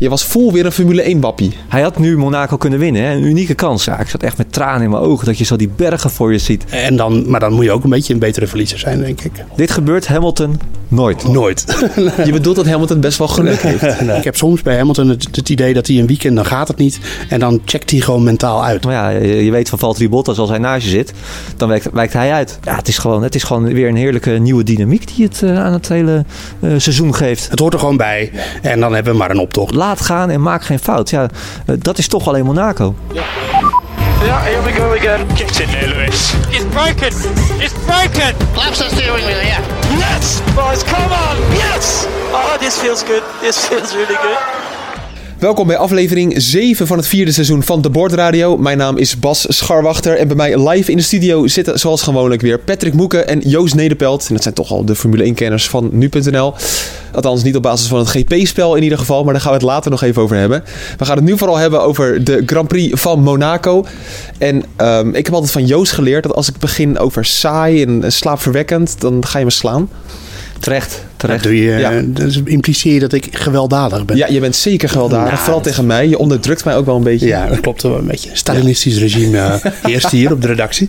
Je was vol weer een Formule 1 wappie. Hij had nu Monaco kunnen winnen. Hè? Een unieke kans. Ja, ik zat echt met tranen in mijn ogen dat je zo die bergen voor je ziet. En dan, maar dan moet je ook een beetje een betere verliezer zijn, denk ik. Dit gebeurt Hamilton nooit. Nooit. Je bedoelt dat Hamilton best wel geluk heeft. Ik heb soms bij Hamilton het, het idee dat hij een weekend, dan gaat het niet. En dan checkt hij gewoon mentaal uit. Maar ja, je weet van Valtteri Bottas als hij naast je zit, dan wijkt, wijkt hij uit. Ja, het is, gewoon, het is gewoon weer een heerlijke nieuwe dynamiek die het eh, aan het hele eh, seizoen geeft. Het hoort er gewoon bij. En dan hebben we maar een optocht. Laat gaan en maak geen fout. Ja, eh, dat is toch alleen Monaco. Yeah, here we go again. Get in there, Lewis. It's broken. It's broken. Laps the steering wheel, yeah. Yes, boys, come on. Yes. Oh, this feels good. This feels really good. Welkom bij aflevering 7 van het vierde seizoen van De Bord Radio. Mijn naam is Bas Scharwachter en bij mij live in de studio zitten zoals gewoonlijk weer Patrick Moeken en Joost Nederpelt. En dat zijn toch al de Formule 1-kenners van nu.nl. Althans niet op basis van het GP-spel in ieder geval, maar daar gaan we het later nog even over hebben. We gaan het nu vooral hebben over de Grand Prix van Monaco. En ehm, ik heb altijd van Joost geleerd dat als ik begin over saai en slaapverwekkend, dan ga je me slaan. Terecht, Dat terecht. doe je, Ja. dus impliceer je dat ik gewelddadig ben. Ja, je bent zeker gewelddadig, Nou, vooral tegen mij. Je onderdrukt mij ook wel een beetje. Ja, dat klopt wel een beetje. Stalinistisch regime eh, heerst hier op de redactie.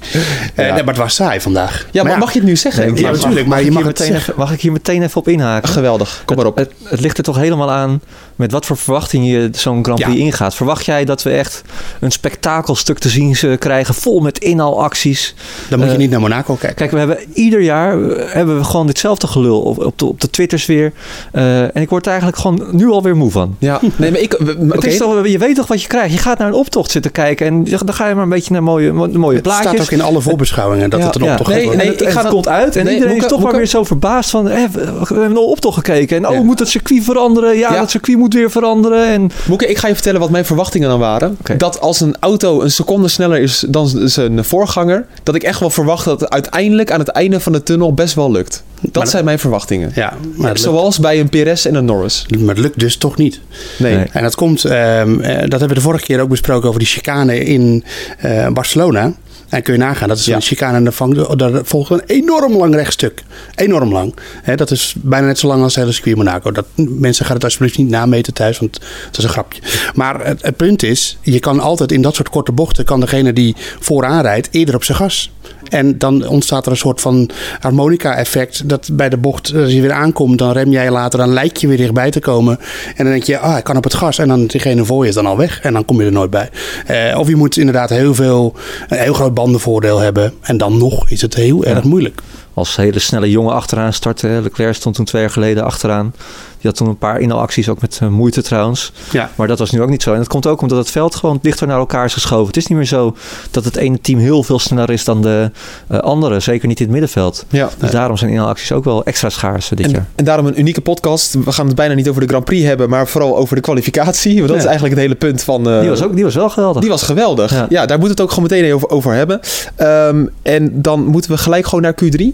Eh, nee, maar het was saai vandaag. Ja, maar mag je het nu zeggen? Nee, Ja, mag- natuurlijk, mag maar ik je hier mag het meteen even, mag ik hier meteen even op inhaken? Geweldig, kom maar op. Het, het, het ligt er toch helemaal aan met wat voor verwachting je zo'n Grand Prix ingaat. Verwacht jij dat we echt een spektakelstuk te zien krijgen, vol met inhaalacties? Dan moet je Eh, niet naar Monaco kijken. Kijk, we hebben ieder jaar hebben we gewoon ditzelfde gelul op, op, de, op de Twitters weer. Eh, en ik word er eigenlijk gewoon nu alweer moe van. Ja, nee, maar ik... Het Oké, is toch, je weet toch wat je krijgt. Je gaat naar een optocht zitten kijken en dan ga je maar een beetje naar mooie, mo- mooie Het plaatjes. staat ook in alle voorbeschouwingen dat Ja, het een ja. optocht Nee, wordt. nee, het, ik ga het komt uit en Nee, iedereen is toch maar weer zo verbaasd van... We, hebben een optocht gekeken en oh, Ja. moet het circuit veranderen? Ja, Ja. dat circuit moet weer veranderen. En Moeke, ik ga je vertellen wat mijn verwachtingen dan waren. Dat als een auto een seconde sneller is dan zijn voorganger... dat ik echt wel verwacht dat het uiteindelijk aan het einde van de tunnel best wel lukt. Dat Maar- zijn mijn verwachtingen. Ja, maar Zoals bij een Perez en een Norris. maar het lukt dus toch niet. Nee. Nee. En dat komt, ehm, eh, dat hebben we de vorige keer ook besproken over die chicane in eh, Barcelona. En kun je nagaan, dat is Ja. een chicane en daar vang- daar volgt een enorm lang rechtstuk. Enorm lang. Hè, dat is bijna net zo lang als het hele circuit Monaco. Dat, mensen gaan het alsjeblieft niet nameten thuis, want dat is een grapje. Maar het, het punt is, je kan altijd in dat soort korte bochten, kan degene die vooraan rijdt eerder op zijn gas. En dan ontstaat er een soort van harmonica-effect. Dat bij de bocht, als je weer aankomt, dan rem jij later, dan lijkt je weer dichtbij te komen. En dan denk je, ah, ik kan op het gas. En dan diegene voor je is dan al weg. En dan kom je er nooit bij. Eh, of je moet inderdaad heel veel, een heel groot bandenvoordeel hebben. En dan nog is het heel erg moeilijk. Als hele snelle jongen achteraan starten. hè. Leclerc stond toen twee jaar geleden achteraan. Die had toen een paar inhaalacties, ook met eh, moeite trouwens. Ja. Maar dat was nu ook niet zo. En dat komt ook omdat het veld gewoon dichter naar elkaar is geschoven. Het is niet meer zo dat het ene team heel veel sneller is dan de eh, andere. Zeker niet in het middenveld. Ja. Dus daarom zijn inhaalacties ook wel extra schaars eh, dit jaar. En, en daarom een unieke podcast. We gaan het bijna niet over de Grand Prix hebben, maar vooral over de kwalificatie. Want dat Ja. is eigenlijk het hele punt van... Die was, ook, die was wel geweldig. Die was geweldig. Ja. Ja. daar moeten we het ook gewoon meteen over, over hebben. Ehm, en dan moeten we gelijk gewoon naar Q3.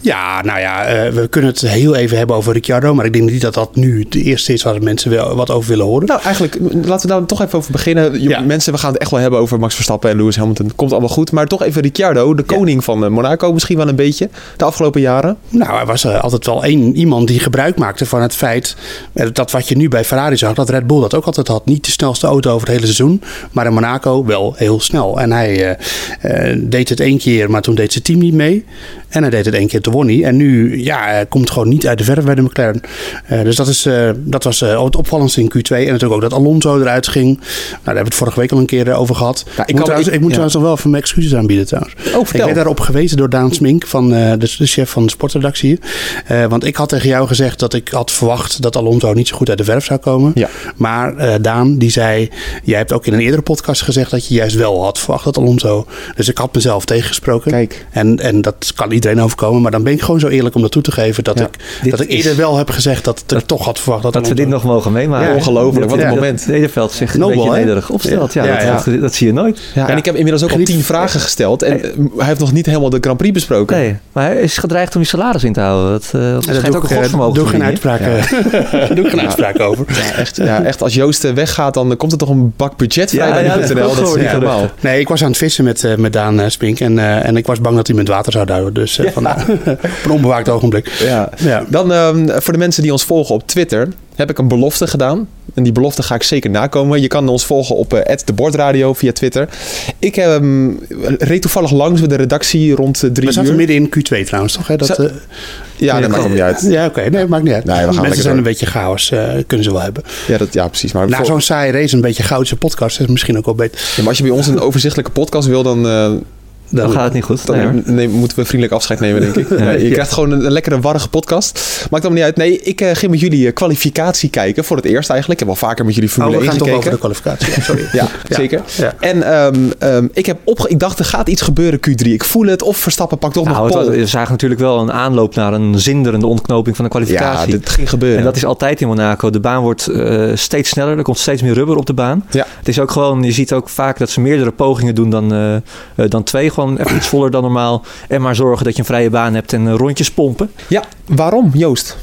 Ja, nou ja, eh, we kunnen het heel even hebben over Ricciardo. Maar ik denk niet dat dat nu de eerste is waar mensen wel wat over willen horen. Nou, eigenlijk, laten we daar toch even over beginnen. Ja. Mensen, we gaan het echt wel hebben over Max Verstappen en Lewis Hamilton. Komt allemaal goed. Maar toch even Ricciardo, de koning van eh, Monaco misschien wel een beetje. De afgelopen jaren. Nou, er was eh, altijd wel één iemand die gebruik maakte van het feit dat wat je nu bij Ferrari zag, dat Red Bull dat ook altijd had. Niet de snelste auto over het hele seizoen, maar in Monaco wel heel snel. En hij deed het één keer, maar toen deed zijn team niet mee. En hij deed het één keer, toen won hij. En nu ja, hij komt gewoon niet uit de verf bij de McLaren. Eh, dus dat, is, eh, dat was eh, het opvallendste in Q2. En natuurlijk ook dat Alonso eruit ging. Nou, daar hebben we het vorige week al een keer over gehad. ik ik, moet kan- trouwens, ik- ik, moet ja. trouwens nog wel even mijn excuses aanbieden trouwens. Oh, Ik werd daarop gewezen door Daan Smink, van, de, de chef van de sportredactie hier. Want ik had tegen jou gezegd dat ik had verwacht dat Alonso niet zo goed uit de verf zou komen. Ja. Maar Daan die zei, jij hebt ook in een eerdere podcast gezegd dat je juist wel had verwacht dat Alonso. Dus ik had mezelf tegengesproken. Kijk. En, en dat kan iedereen iedereen overkomen. Maar dan ben ik gewoon zo eerlijk om dat toe te geven dat Ja. ik, dat ik is- eerder wel heb gezegd dat ik toch had verwacht dat, Dat we dit nog mogen meemaken. Ja, ongelooflijk, wat een Dat- moment. Dat Nederveld zich een Nobel, beetje hè? nederig opstelt. Ja, Ja, dat, ja. Dat, dat zie je nooit. Ja, en ik heb inmiddels ook al tien vragen gesteld. En hij heeft nog niet helemaal de Grand Prix besproken. Nee, maar hij is gedreigd om je salaris in te houden. Dat, eh dat schijnt ook een eh, godsvermogen doe geen uitspraak, eh, doe geen uitspraak over. Ja, echt, ja, echt, als Joost eh, weggaat, dan komt er toch een bak budget vrij bij dat Dat is niet normaal. Nee, ik was aan het vissen met, met Daan Spink. En, eh, en ik was bang dat hij met water zou duwen. Dus eh, vandaar. op een onbewaakt ogenblik. Ja. Ja. Dan ehm, voor de mensen die ons volgen op Twitter heb ik een belofte gedaan. En die belofte ga ik zeker nakomen. Je kan ons volgen op eh de Bordradio via Twitter. Ik ehm, reed toevallig langs met de redactie rond eh, drie We zaten uur. midden in Q2 trouwens, toch? Hè? Dat, Ja, dat maakt niet uit. ja, oké. Nee, maakt niet uit. Nee, we gaan Mensen lekker zijn door. een beetje chaos. kunnen ze wel hebben. Ja, dat, ja precies. Maar, Na voor- zo'n saaie race een beetje goudse podcast is misschien ook wel beter. ja, maar als je bij ons een overzichtelijke podcast wil, dan, Dan gaat het niet goed. dan Nee, hoor. nee, moeten we vriendelijk afscheid nemen, denk ik. Nee, je krijgt gewoon een, een lekkere, warrige podcast. Maakt allemaal niet uit. Nee, ik eh, ging met jullie eh, kwalificatie kijken. Voor het eerst eigenlijk. Ik heb al vaker met jullie Oh, Formule we 1 gaan toch over de kwalificatie. Ja, sorry. Ja, Ja. zeker. Ja. En ehm, ehm, ik, heb opge ik dacht, er gaat iets gebeuren Q3. Ik voel het. Of Verstappen pakt toch Nou, nog pole. we zagen natuurlijk wel een aanloop naar een zinderende ontknoping van de Ja, kwalificatie. dit ging gebeuren. En dat is altijd in Monaco. De baan wordt eh, steeds sneller. Er komt steeds meer rubber op de baan. Ja. Het is ook gewoon, je ziet ook vaak dat ze meerdere pogingen doen dan, dan twee. Even iets voller dan normaal. En maar zorgen dat je een vrije baan hebt en eh, rondjes pompen. Ja, waarom, Joost?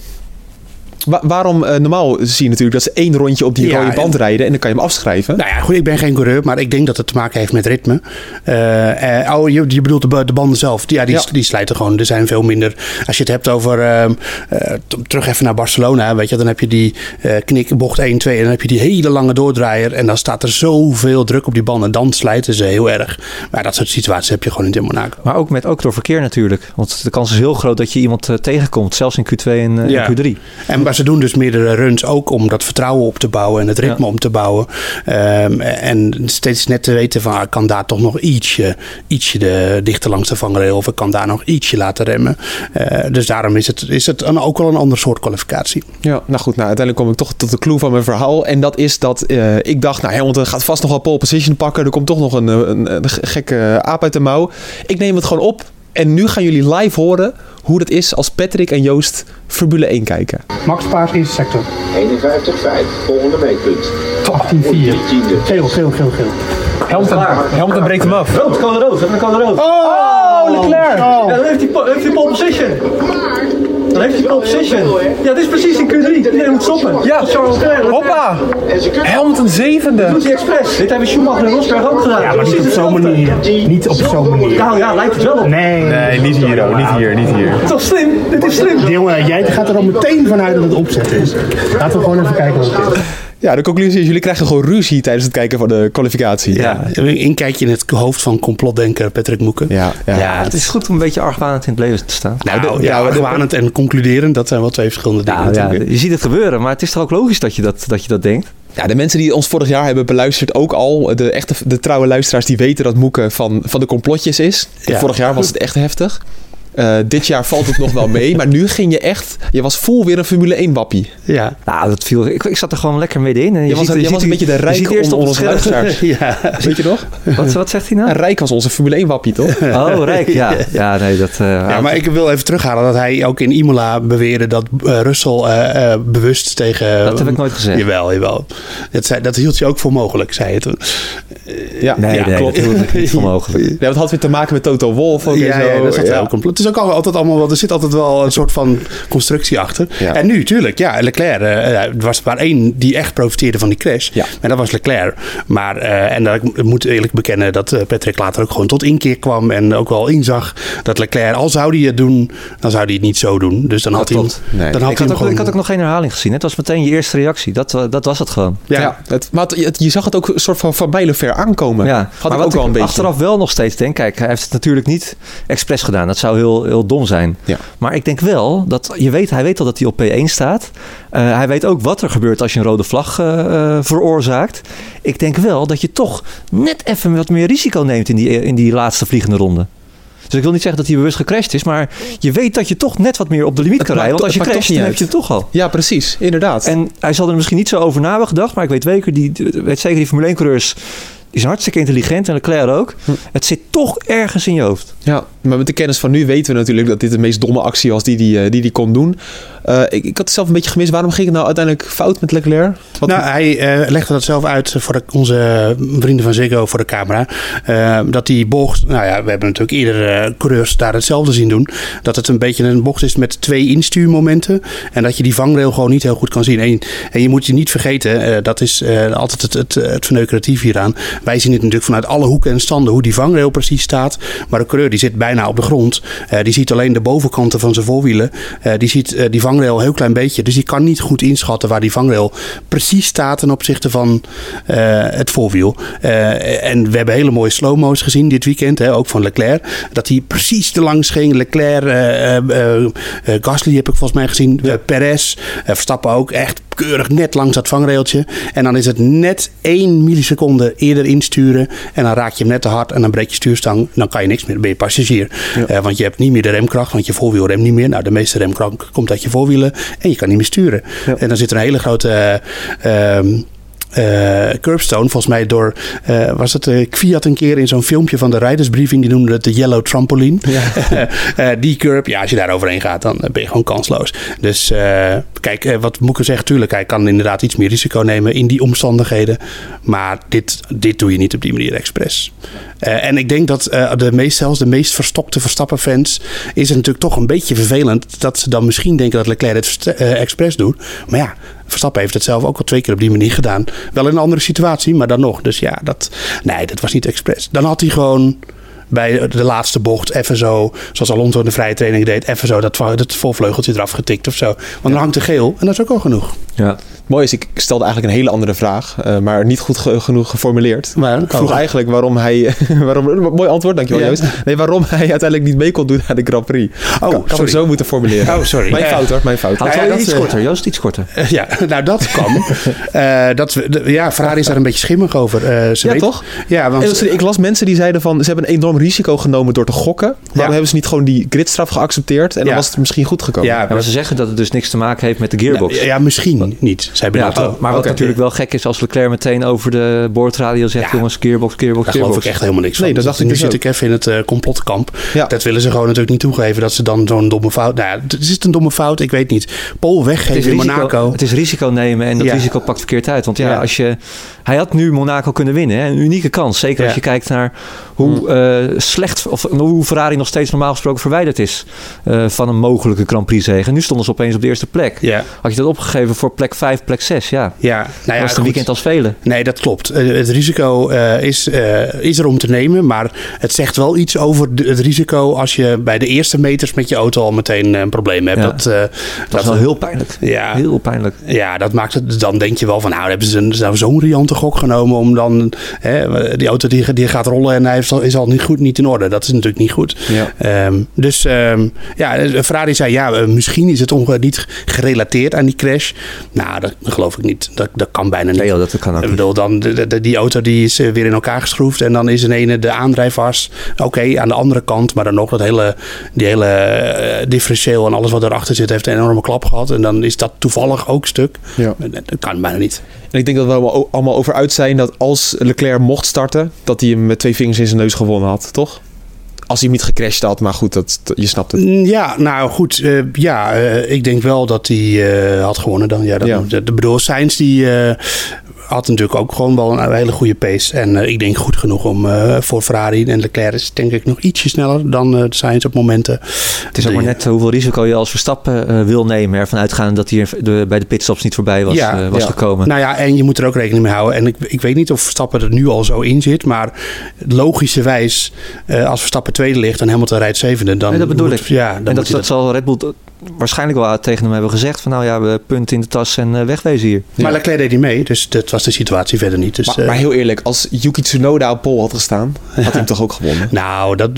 Wa- waarom, eh, normaal zie je natuurlijk dat ze één rondje op die Ja, rode band rijden en dan kan je hem afschrijven. Nou ja, goed, ik ben geen coureur, maar ik denk dat het te maken heeft met ritme. Eh, eh, oh, je, je bedoelt de, ba- de banden zelf. Die, ja, die, Ja. die slijten gewoon. Er zijn veel minder. Als je het hebt over. ehm, eh, terug even naar Barcelona. Weet je, dan heb je die eh knik, bocht 1, 2. En dan heb je die hele lange doordraaier. En dan staat er zoveel druk op die banden. En dan slijten ze heel erg. Maar dat soort situaties heb je gewoon niet in Monaco. Maar ook met ook door verkeer natuurlijk. Want de kans is heel groot dat je iemand tegenkomt. Zelfs in Q2 en, eh, Ja. en Q3. En, maar ze doen dus meerdere runs ook om dat vertrouwen op te bouwen en het ritme Ja. om te bouwen. Ehm, en steeds net te weten van, ah, ik kan daar toch nog ietsje, ietsje de, dichter langs de vangrail of ik kan daar nog ietsje laten remmen. Eh, dus daarom is het, is het een, ook wel een ander soort kwalificatie. Ja, nou goed, nou, uiteindelijk kom ik toch tot de clue van mijn verhaal. En dat is dat eh, ik dacht, nou Hamilton gaat vast nog wel pole position pakken. Er komt toch nog een, eh, een, een gekke aap uit de mouw. Ik neem het gewoon op. En nu gaan jullie live horen hoe dat is als Patrick en Joost Formule 1 kijken. Max Paard is sector. 51-5, volgende meetpunt. 18-4. Geel, geel, geel, geel. Hamilton, Hamilton breekt hem af. Rood, code rood. Een code rood. Oh, Leclerc! Ja, dan heeft hij, heeft hij pole position. Dan heeft hij pole position. Ja, dit is precies in Q3. Iedereen moet stoppen. Ja. Charles Leclerc. Hoppa! En ze kunnen Hamilton zevende. doet hij expres. Dit hebben Schumacher en Rosberg ook gedaan. Ja, maar niet op zo'n manier. Niet op zo'n manier. Nou ja, lijkt het wel op. Nee. Nee, niet hier, oh, niet hier, niet hier. Toch slim? Dit is slim. Jongen, jij gaat er al meteen vanuit dat het opzet is. Laten we gewoon even kijken wat het is. Ja, de conclusie is, jullie krijgen gewoon ruzie tijdens het kijken van de kwalificatie. Ja. Een inkijkje in het hoofd van complotdenker Patrick Moeken. Ja, ja. Ja, het is goed om een beetje argwanend in het leven te staan. Nou, de- ja, ja, de- argwanend en concluderend, dat zijn wel twee verschillende dingen Nou ja, natuurlijk. je ziet het gebeuren, maar het is toch ook logisch dat je dat, dat, je dat denkt? Ja, de mensen die ons vorig jaar hebben beluisterd ook al, de echte de trouwe luisteraars die weten dat Moeke van, van de complotjes is. Ja. Vorig jaar was het echt heftig. Eh, dit jaar valt het nog wel mee, maar nu ging je echt, je was vol weer een Formule 1 wappie. Ja. Nou, dat viel, ik, ik zat er gewoon lekker middenin. En je, Je was, ziet, je je was ziet een beetje de eerst onder op onze het luisteraars. ja. Weet je nog? Wat, wat zegt hij nou? Rijk was onze Formule 1 wappie, toch? Oh, Rijk, ja. Ja, nee, dat... eh, Ja, maar ik wil even terughalen dat hij ook in Imola beweerde dat eh, Russell eh, eh, bewust tegen... Dat heb ik nooit gezegd. Jawel, jawel. Dat, zei, dat hield je ook voor mogelijk, zei je toen. Ja, Nee, ja, nee, klopt. dat hield ik niet voor mogelijk. Ja, dat had weer te maken met Toto Wolff ook en Ja, zo. ja, dat is Ja. ook complot. Is ook al- altijd allemaal wel, er zit altijd wel een soort van constructie achter. Ja. En nu, tuurlijk, ja, Leclerc, eh, er was maar één die echt profiteerde van die crash. Ja. En dat was Leclerc. Maar, eh, en dat, ik moet eerlijk bekennen dat eh, Patrick later ook gewoon tot inkeer kwam en ook wel inzag dat Leclerc, al zou hij het doen, dan zou hij het niet zo doen. Dus dan had hij hem, klopt. Nee. dan had Ik hij had, ook, gewoon... ik had ook nog geen herhaling gezien. Het was meteen je eerste reactie. Dat, eh, dat was het gewoon. Ja, Ja. het, maar het- het- je zag het ook een soort van van mijlenver aankomen. Ja, Had maar ook wel een beetje. achteraf wel nog steeds denk, kijk, hij heeft het natuurlijk niet expres gedaan. Dat zou heel, heel dom zijn. Ja. Maar ik denk wel dat je weet, hij weet al dat hij op P1 staat. Eh, hij weet ook wat er gebeurt als je een rode vlag eh, eh, veroorzaakt. Ik denk wel dat je toch net even wat meer risico neemt in die, in die laatste vliegende ronde. Dus ik wil niet zeggen dat hij bewust gecrashed is, maar je weet dat je toch net wat meer op de limiet Het kan rijden. Want als je crasht, dan heb je het toch al. Ja, precies. Inderdaad. En hij zal er misschien niet zo over na hebben gedacht, maar ik weet zeker, die, weet zeker die Formule 1-coureurs die zijn hartstikke intelligent en Leclerc ook. Hm. Het zit toch ergens in je hoofd. Ja, Maar met de kennis van nu weten we natuurlijk dat dit de meest domme actie was die die, eh, die, die kon doen. Eh, ik, ik had het zelf een beetje gemist. Waarom ging het nou uiteindelijk fout met Leclerc? Nou, hij eh, legde dat zelf uit voor onze vrienden van Ziggo voor de camera. Dat die bocht, nou ja, we hebben natuurlijk eerder eh, coureurs daar hetzelfde zien doen. Dat het een beetje een bocht is met twee instuurmomenten. En dat je die vangrail gewoon niet heel goed kan zien. En, en je moet je niet vergeten, dat is altijd het, het, het verneukeratief hieraan. Wij zien het natuurlijk vanuit alle hoeken en standen hoe die vangrail precies staat. Maar de coureur die zit bijna op de grond. Eh, die ziet alleen de bovenkanten van zijn voorwielen. Eh, die ziet eh, die vangrail een heel klein beetje. Dus die kan niet goed inschatten waar die vangrail precies staat ten opzichte van het voorwiel. En we hebben hele mooie slow-mo's gezien dit weekend, hè, ook van Leclerc. Dat hij precies te langs ging. Leclerc, Gasly heb ik volgens mij gezien. Perez, Verstappen ook echt keurig net langs dat vangrailtje. En dan is het net één milliseconde eerder insturen. En dan raak je hem net te hard en dan breek je stuurstang. Dan kan je niks meer, dan ben je passagier. Eh, want je hebt niet meer de remkracht, want je voorwiel remt niet meer. Nou, de meeste remkracht komt uit je voorwielen. En je kan niet meer sturen. En dan zit er een hele grote... eh, ehm, eh, curbstone, volgens mij door, eh, was het uh, Kviat een keer in zo'n filmpje van de rijdersbriefing, die noemde het de Yellow Trampoline. Eh, die curb, ja, als je daar overheen gaat, dan ben je gewoon kansloos. Dus eh, kijk, eh, wat Moeke zegt, tuurlijk, hij kan inderdaad iets meer risico nemen in die omstandigheden. Maar dit, dit doe je niet op die manier expres. Eh, en ik denk dat eh, de meest, zelfs de meest verstokte Verstappen-fans is het natuurlijk toch een beetje vervelend dat ze dan misschien denken dat Leclerc het eh, expres doet. Maar ja, Verstappen heeft het zelf ook al twee keer op die manier gedaan. Wel in een andere situatie, maar dan nog. Dus ja, dat, nee, dat was niet expres. Dan had hij gewoon bij de laatste bocht even zo, zoals Alonso in de vrije training deed, even zo dat, dat voorvleugeltje eraf getikt of zo. Want dan hangt er geel en dat is ook al genoeg. Ja. Mooi is, ik stelde eigenlijk een hele andere vraag, eh, maar niet goed ge- genoeg geformuleerd. Maar, Ik vroeg eigenlijk waarom hij. waarom, mooi antwoord, dankjewel. Joost. Nee, waarom hij uiteindelijk niet mee kon doen aan de Grand Prix. Oh, kan, sorry. zo moeten formuleren. Oh, sorry. Mijn fout hoor, mijn fout. Houd Nou ja, wel dat, iets korter, Joost, iets korter. Eh, ja, nou dat kan. Eh, dat, ja, Ferrari is daar een beetje schimmig over. Eh, ze Ja, weet- toch? Ja, want En sorry, ik las mensen die zeiden van ze hebben een enorm risico genomen door te gokken. Waarom Ja. hebben ze niet gewoon die gridstraf geaccepteerd en dan was het misschien goed gekomen? ja, Ja, maar ze zeggen dat het dus niks te maken heeft met de gearbox. ja, ja, misschien niet. Zij Ja, maar wat natuurlijk wel gek is als Leclerc meteen over de boordradio zegt... Ja. jongens, gearbox, gearbox, Daar geloof ik echt helemaal niks van. Nee, dat dacht ik nu dus zit ook. ik even in het eh, complotkamp. Ja. Dat willen ze gewoon natuurlijk niet toegeven dat ze dan zo'n domme fout. Nou ja, het is het een domme fout? Ik weet niet. Pol weggeven in risico, Monaco. het is risico nemen en dat risico pakt verkeerd uit. Want Ja. als je, hij had nu Monaco kunnen winnen. Hè? Een unieke kans. Zeker als je kijkt naar hoe eh, slecht of hoe Ferrari nog steeds normaal gesproken verwijderd is eh, van een mogelijke Grand Prix zege. Nu stonden ze opeens op de eerste plek. Ja, Had je dat opgegeven voor plek 5, plek 6, ja. ja. Nou ja, dat was het een weekend als velen. Nee, dat klopt. Eh, het risico is, is er om te nemen. Maar het zegt wel iets over het risico als je bij de eerste meters met je auto al meteen een probleem hebt. Ja. Dat, Dat is wel heel pijnlijk. Ja. Heel pijnlijk. Ja, dat maakt het. Dan denk je wel van, nou, hebben ze nou zo'n riante gok genomen om dan hè, die auto die, die gaat rollen en hij is al, is al niet goed, niet in orde. Dat is natuurlijk niet goed. Ja. Ehm, dus ehm, ja, Ferrari zei ja, eh, misschien is het niet gerelateerd aan die crash. Nou, dat geloof ik niet. Dat, dat kan bijna niet. Nee, joh, dat kan ook Ik bedoel, dan, de, de- die auto die is eh, weer in elkaar geschroefd. En dan is in ene de aandrijfas. Oké, aan de andere kant. Maar dan nog dat hele, die hele eh, differentieel en alles wat erachter zit, heeft een enorme klap gehad. En dan is dat toevallig ook stuk. Ja. Dat kan bijna niet. En ik denk dat we allemaal, o- allemaal over uit zijn dat als Leclerc mocht starten, dat hij hem met twee vingers in zijn neus gewonnen had, toch? Als hij niet gecrashed had, maar goed, dat, je snapt het. Mm, Ja, nou goed. eh, ja, eh, ik denk wel dat hij eh, had gewonnen dan. Ja, dat, Ja. De, de bedoel, Sainz die eh, had natuurlijk ook gewoon wel een hele goede pace. En eh, ik denk goed genoeg om eh, voor Ferrari. En Leclerc is denk ik nog ietsje sneller dan eh Sainz op momenten. Het is ook maar net hoeveel risico je als Verstappen eh, wil nemen. Ervan uitgaan dat hij er de, bij de pitstops niet voorbij was, Ja, was ja. gekomen. Nou ja, en je moet er ook rekening mee houden. En ik, ik weet niet of Verstappen er nu al zo in zit. Maar logischerwijs, eh als Verstappen tweede ligt en Hamilton rijdt zevende. Dan Nee, dat bedoel moet- ik. Ja, dan en moet dat, hij dat zal Red Bull waarschijnlijk wel tegen hem hebben gezegd. Van nou ja, we punten in de tas en eh, wegwezen hier. Maar Leclerc deed hij mee, dus dat was de situatie verder niet. Dus, Maar, eh, maar heel eerlijk, als Yuki Tsunoda op pol had gestaan, had hij hem toch ook gewonnen? Nou, dat,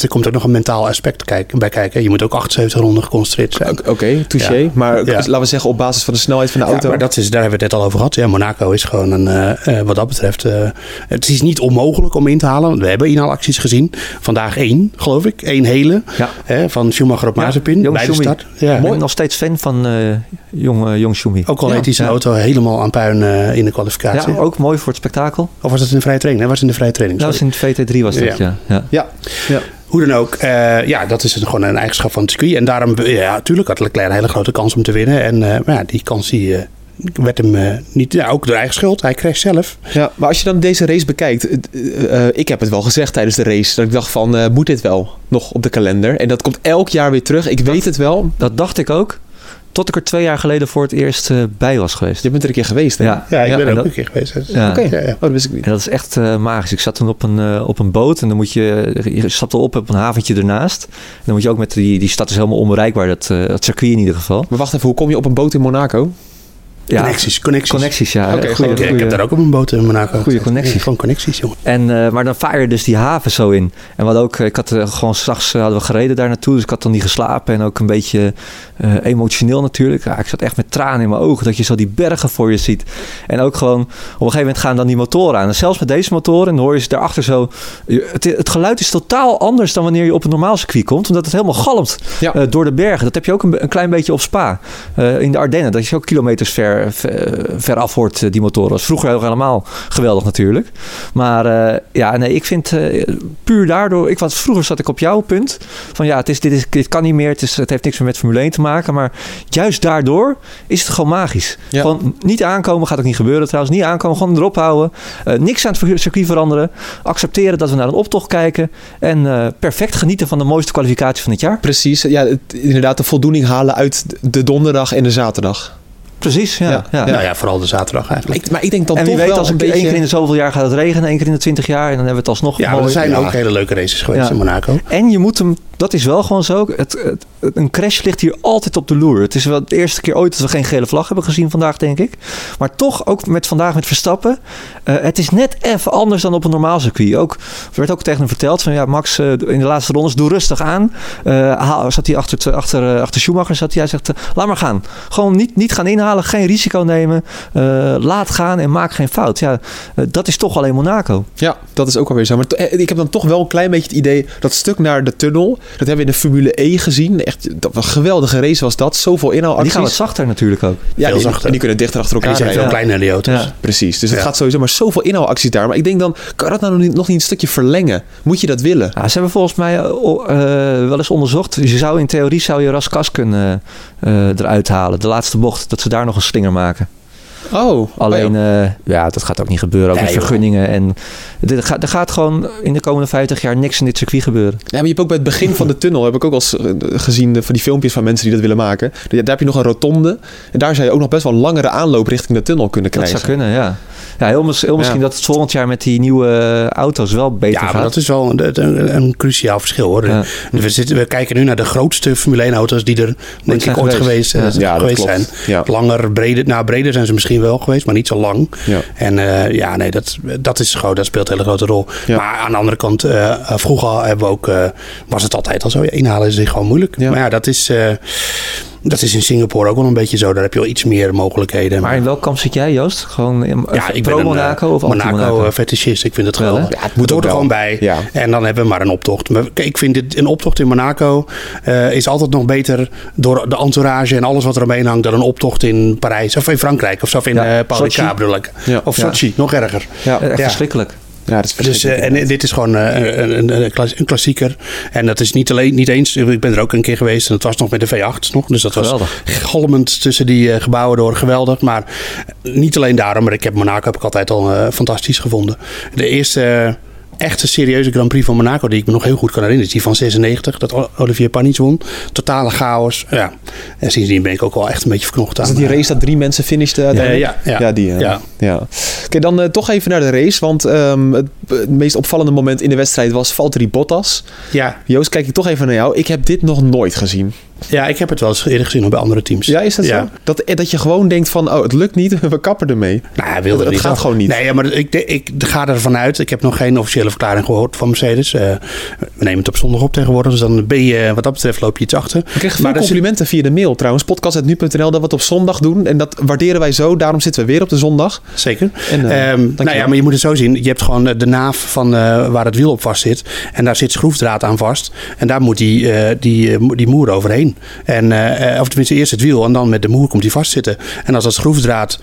er komt ook nog een mentaal aspect kijk- bij kijken. Je moet ook 78 ronden geconcentreerd zijn. Oké, Oké, touché. Ja. Maar Ja. laten we zeggen op basis van de snelheid van de Ja, auto. maar dat is, daar hebben we het net al over gehad. Ja, Monaco is gewoon een, eh, eh, wat dat betreft, eh, het is niet onmogelijk om in te halen. We hebben inhaalacties gezien. Vandaag één, geloof ik. Één hele. Ja. Hè, van Schumacher op Mazepin bij de Schumi. Start. Ja. Ik ben nog steeds fan van eh jong, jong Schumi. Ook al ja, reed hij zijn ja. auto helemaal aan puin eh, in de kwalificatie. Ja, ook mooi voor het spektakel. Of was het in de vrije training? Nee, was het in de vrije training. Dat was in het VT3 was dat, Ja. ja. ja. Ja, ja. Hoe dan ook, eh, ja, dat is gewoon een eigenschap van het circuit. En daarom, ja, natuurlijk had Leclerc een hele grote kans om te winnen. En eh, maar ja, die kans die, eh, werd hem eh, niet, ja, ook door eigen schuld. Hij kreeg zelf. Ja, maar als je dan deze race bekijkt, eh, eh, ik heb het wel gezegd tijdens de race, dat ik dacht van, eh, moet dit wel nog op de kalender? En dat komt elk jaar weer terug, ik weet het wel. Dat dacht ik ook. Tot ik er twee jaar geleden voor het eerst eh, bij was geweest. Je bent er een keer geweest, hè? Ja. Ja, ik ben en er ook dat- een keer geweest. Dus- Ja. Oké, Ja, ja. Oh, dat wist ik niet. En dat is echt eh, magisch. Ik zat toen op een, eh, op een boot en dan moet je, je stapt op op een haventje ernaast. En dan moet je ook met die, die stad is helemaal onbereikbaar, dat, eh, dat circuit in ieder geval. Maar wacht even, hoe kom je op een boot in Monaco? Ja, Connecties, connecties. Connecties, ja. Oké, Goeie- goed. Ik, ik goeie- heb daar ook op een boot in Monaco. Goeie connecties. Gewoon connecties, jongen. En, eh, maar dan vaar je dus die haven zo in. En we hadden ook, ik had eh, gewoon s'nachts eh, hadden we gereden daar naartoe. Dus ik had dan niet geslapen. En ook een beetje eh, emotioneel natuurlijk. Ja, ik zat echt met tranen in mijn ogen. Dat je zo die bergen voor je ziet. En ook gewoon, op een gegeven moment gaan dan die motoren aan. En zelfs met deze motoren, dan hoor je ze daarachter zo. Het, het geluid is totaal anders dan wanneer je op een normaal circuit komt. Omdat het helemaal galmt Ja. eh, door de bergen. Dat heb je ook een, een klein beetje op Spa. eh, in de Ardennen. Dat je ook kilometers ver, ver, ver af hoort, eh, die motoren. Was vroeger heel helemaal geweldig natuurlijk. Maar eh, ja, nee, ik vind eh, puur daardoor... Ik was, vroeger zat ik op jouw punt. Van ja, het, is, dit, is, dit kan niet meer. Het, is, het heeft niks meer met Formule 1 te maken. Maar juist daardoor is het gewoon magisch. Ja. Gewoon niet aankomen. Gaat ook niet gebeuren trouwens. Niet aankomen. Gewoon erop houden. Niks aan het circuit veranderen. Accepteren dat we naar een optocht kijken. En perfect genieten van de mooiste kwalificatie van het jaar. Precies, ja, het- inderdaad de voldoening halen uit de donderdag en de zaterdag. Precies, ja. Ja. ja. Nou ja, vooral de zaterdag eigenlijk. Ik, maar ik denk dan en wie toch weet, wel als een één keer in de zoveel jaar gaat het regenen, één keer in de twintig jaar, en dan hebben we het alsnog Ja, er zijn Ja. ook hele leuke races geweest Ja. in Monaco. En je moet hem, dat is wel gewoon zo. Het, een crash ligt hier altijd op de loer. Het is wel de eerste keer ooit dat we geen gele vlag hebben gezien vandaag, denk ik. Maar toch, ook met vandaag met Verstappen. eh, het is net even anders dan op een normaal circuit. Ook, er werd ook tegen hem verteld van ja, Max, eh, in de laatste rondes, doe rustig aan. Eh, zat hij achter, achter, achter Schumacher, zat hij, hij zegt, laat maar gaan. Gewoon niet, niet gaan inhalen, geen risico nemen. laat gaan en maak geen fout. Ja, dat is toch alleen Monaco. Ja, dat is ook alweer zo. Maar ik heb dan toch wel een klein beetje het idee... dat stuk naar de tunnel, dat hebben we in de Formule E gezien. Echt, dat was een geweldige race was dat. Zoveel En die gaan wat zachter natuurlijk ook. Ja, Veel die- zachter. en die kunnen dichter achter elkaar zijn rijden. veel Ja. kleiner, die auto's. Ja. Precies, dus het Ja. gaat sowieso maar zoveel inhaalacties daar. Maar ik denk dan, kan dat nou nog niet, nog niet een stukje verlengen? Moet je dat willen? Ja, ze hebben volgens mij eh, eh, wel eens onderzocht. Je zou in theorie zou je Raskas kunnen eh, eruit halen. De laatste bocht, dat ze daar nog een slinger maken. Oh, Alleen, oh ja. eh, ja, dat gaat ook niet gebeuren. Ook Nee, met joh. vergunningen. En er gaat, er gaat gewoon in de komende 50 jaar niks in dit circuit gebeuren. Ja, maar je hebt ook bij het begin van de tunnel, heb ik ook al eens eh, gezien van die filmpjes van mensen die dat willen maken. Daar heb je nog een rotonde. En daar zou je ook nog best wel een langere aanloop richting de tunnel kunnen Dat krijgen. zou kunnen, ja. Ja, heel, mis- heel misschien Ja. dat het volgend jaar met die nieuwe eh, auto's wel beter Ja, gaat. maar dat is wel een, een, een cruciaal verschil hoor. Ja. We, zitten, we kijken nu naar de grootste Formule 1 auto's die er denk ik ooit geweest. geweest, Ja, dat zijn. Ja. Langer, breder, nou breder zijn ze misschien wel geweest, maar niet zo lang. Ja. En eh, ja, nee, dat, dat, is gewoon, dat speelt een hele grote rol. Ja. Maar aan de andere kant, eh, vroeger hebben we ook, eh, was het altijd al zo. Ja, inhalen is gewoon moeilijk. Maar ja, dat is, dat is in Singapore ook wel een beetje zo. Daar heb je wel iets meer mogelijkheden. Maar in welk kamp zit jij, Joost? Gewoon in, ja, ik ben pro een, Monaco eh, of anti-Monaco? Monaco eh, fetischist. Ik vind het Wel, geweldig. Ja, het moet hoort er ook gewoon bij. Ja. En dan hebben we maar een optocht. Maar ik vind dit, een optocht in Monaco eh, is altijd nog beter door de entourage en alles wat er omheen hangt dan een optocht in Parijs of in Frankrijk of zo of in Ja, eh Sochi. Ja. Of. Sochi, nog erger. Ja. Echt Ja. verschrikkelijk. Ja, dat is Dus, eh, en dit is gewoon eh, een, een, een, klas- een klassieker. En dat is niet alleen, niet eens, ik ben er ook een keer geweest en dat was nog met de V8 nog. Dus dat Geweldig. was galmend tussen die eh, gebouwen door, geweldig. Maar eh, niet alleen daarom, maar ik heb Monaco heb ik altijd al eh, fantastisch gevonden. De eerste eh, echte serieuze Grand Prix van Monaco die ik me nog heel goed kan herinneren, is die van 96, dat Olivier Panis won. Totale chaos. Ja. En sindsdien ben ik ook wel echt een beetje verknocht aan. Is dat die race dat drie mensen finishten uiteindelijk? Eh, ja, ja. die. eh, Ja. ja. Oké, dan eh, toch even naar de race. Want ehm, het, het meest opvallende moment in de wedstrijd was Valtteri Bottas. ja. Joost, kijk ik toch even naar jou. Ik heb dit nog nooit gezien. Ja, ik heb het wel eens eerder gezien bij andere teams. Ja, is dat Ja. zo? Dat, eh, dat je gewoon denkt van, oh, het lukt niet, we kappen ermee. Nou, hij wilde er het niet gaat af. gewoon niet. Nee, maar ik, ik ga ervan uit. Ik heb nog geen officiële verklaring gehoord van Mercedes. Eh, we nemen het op zondag op tegenwoordig. Dus dan ben je, wat dat betreft, loop je iets achter. We kregen veel Maar dat is- complimenten via de mail trouwens. Podcast.nu.nl dat we het op zondag doen. En dat waarderen wij zo. Daarom zitten we weer op de zondag. Zeker. En, eh, Ehm, nou ja, maar je moet het zo zien. Je hebt gewoon de naaf van waar het wiel op vast zit. En daar zit schroefdraad aan vast. En daar moet die, die, die moer overheen. En, eh, eh, of tenminste eerst het wiel en dan met de moer komt die vastzitten. En als dat schroefdraad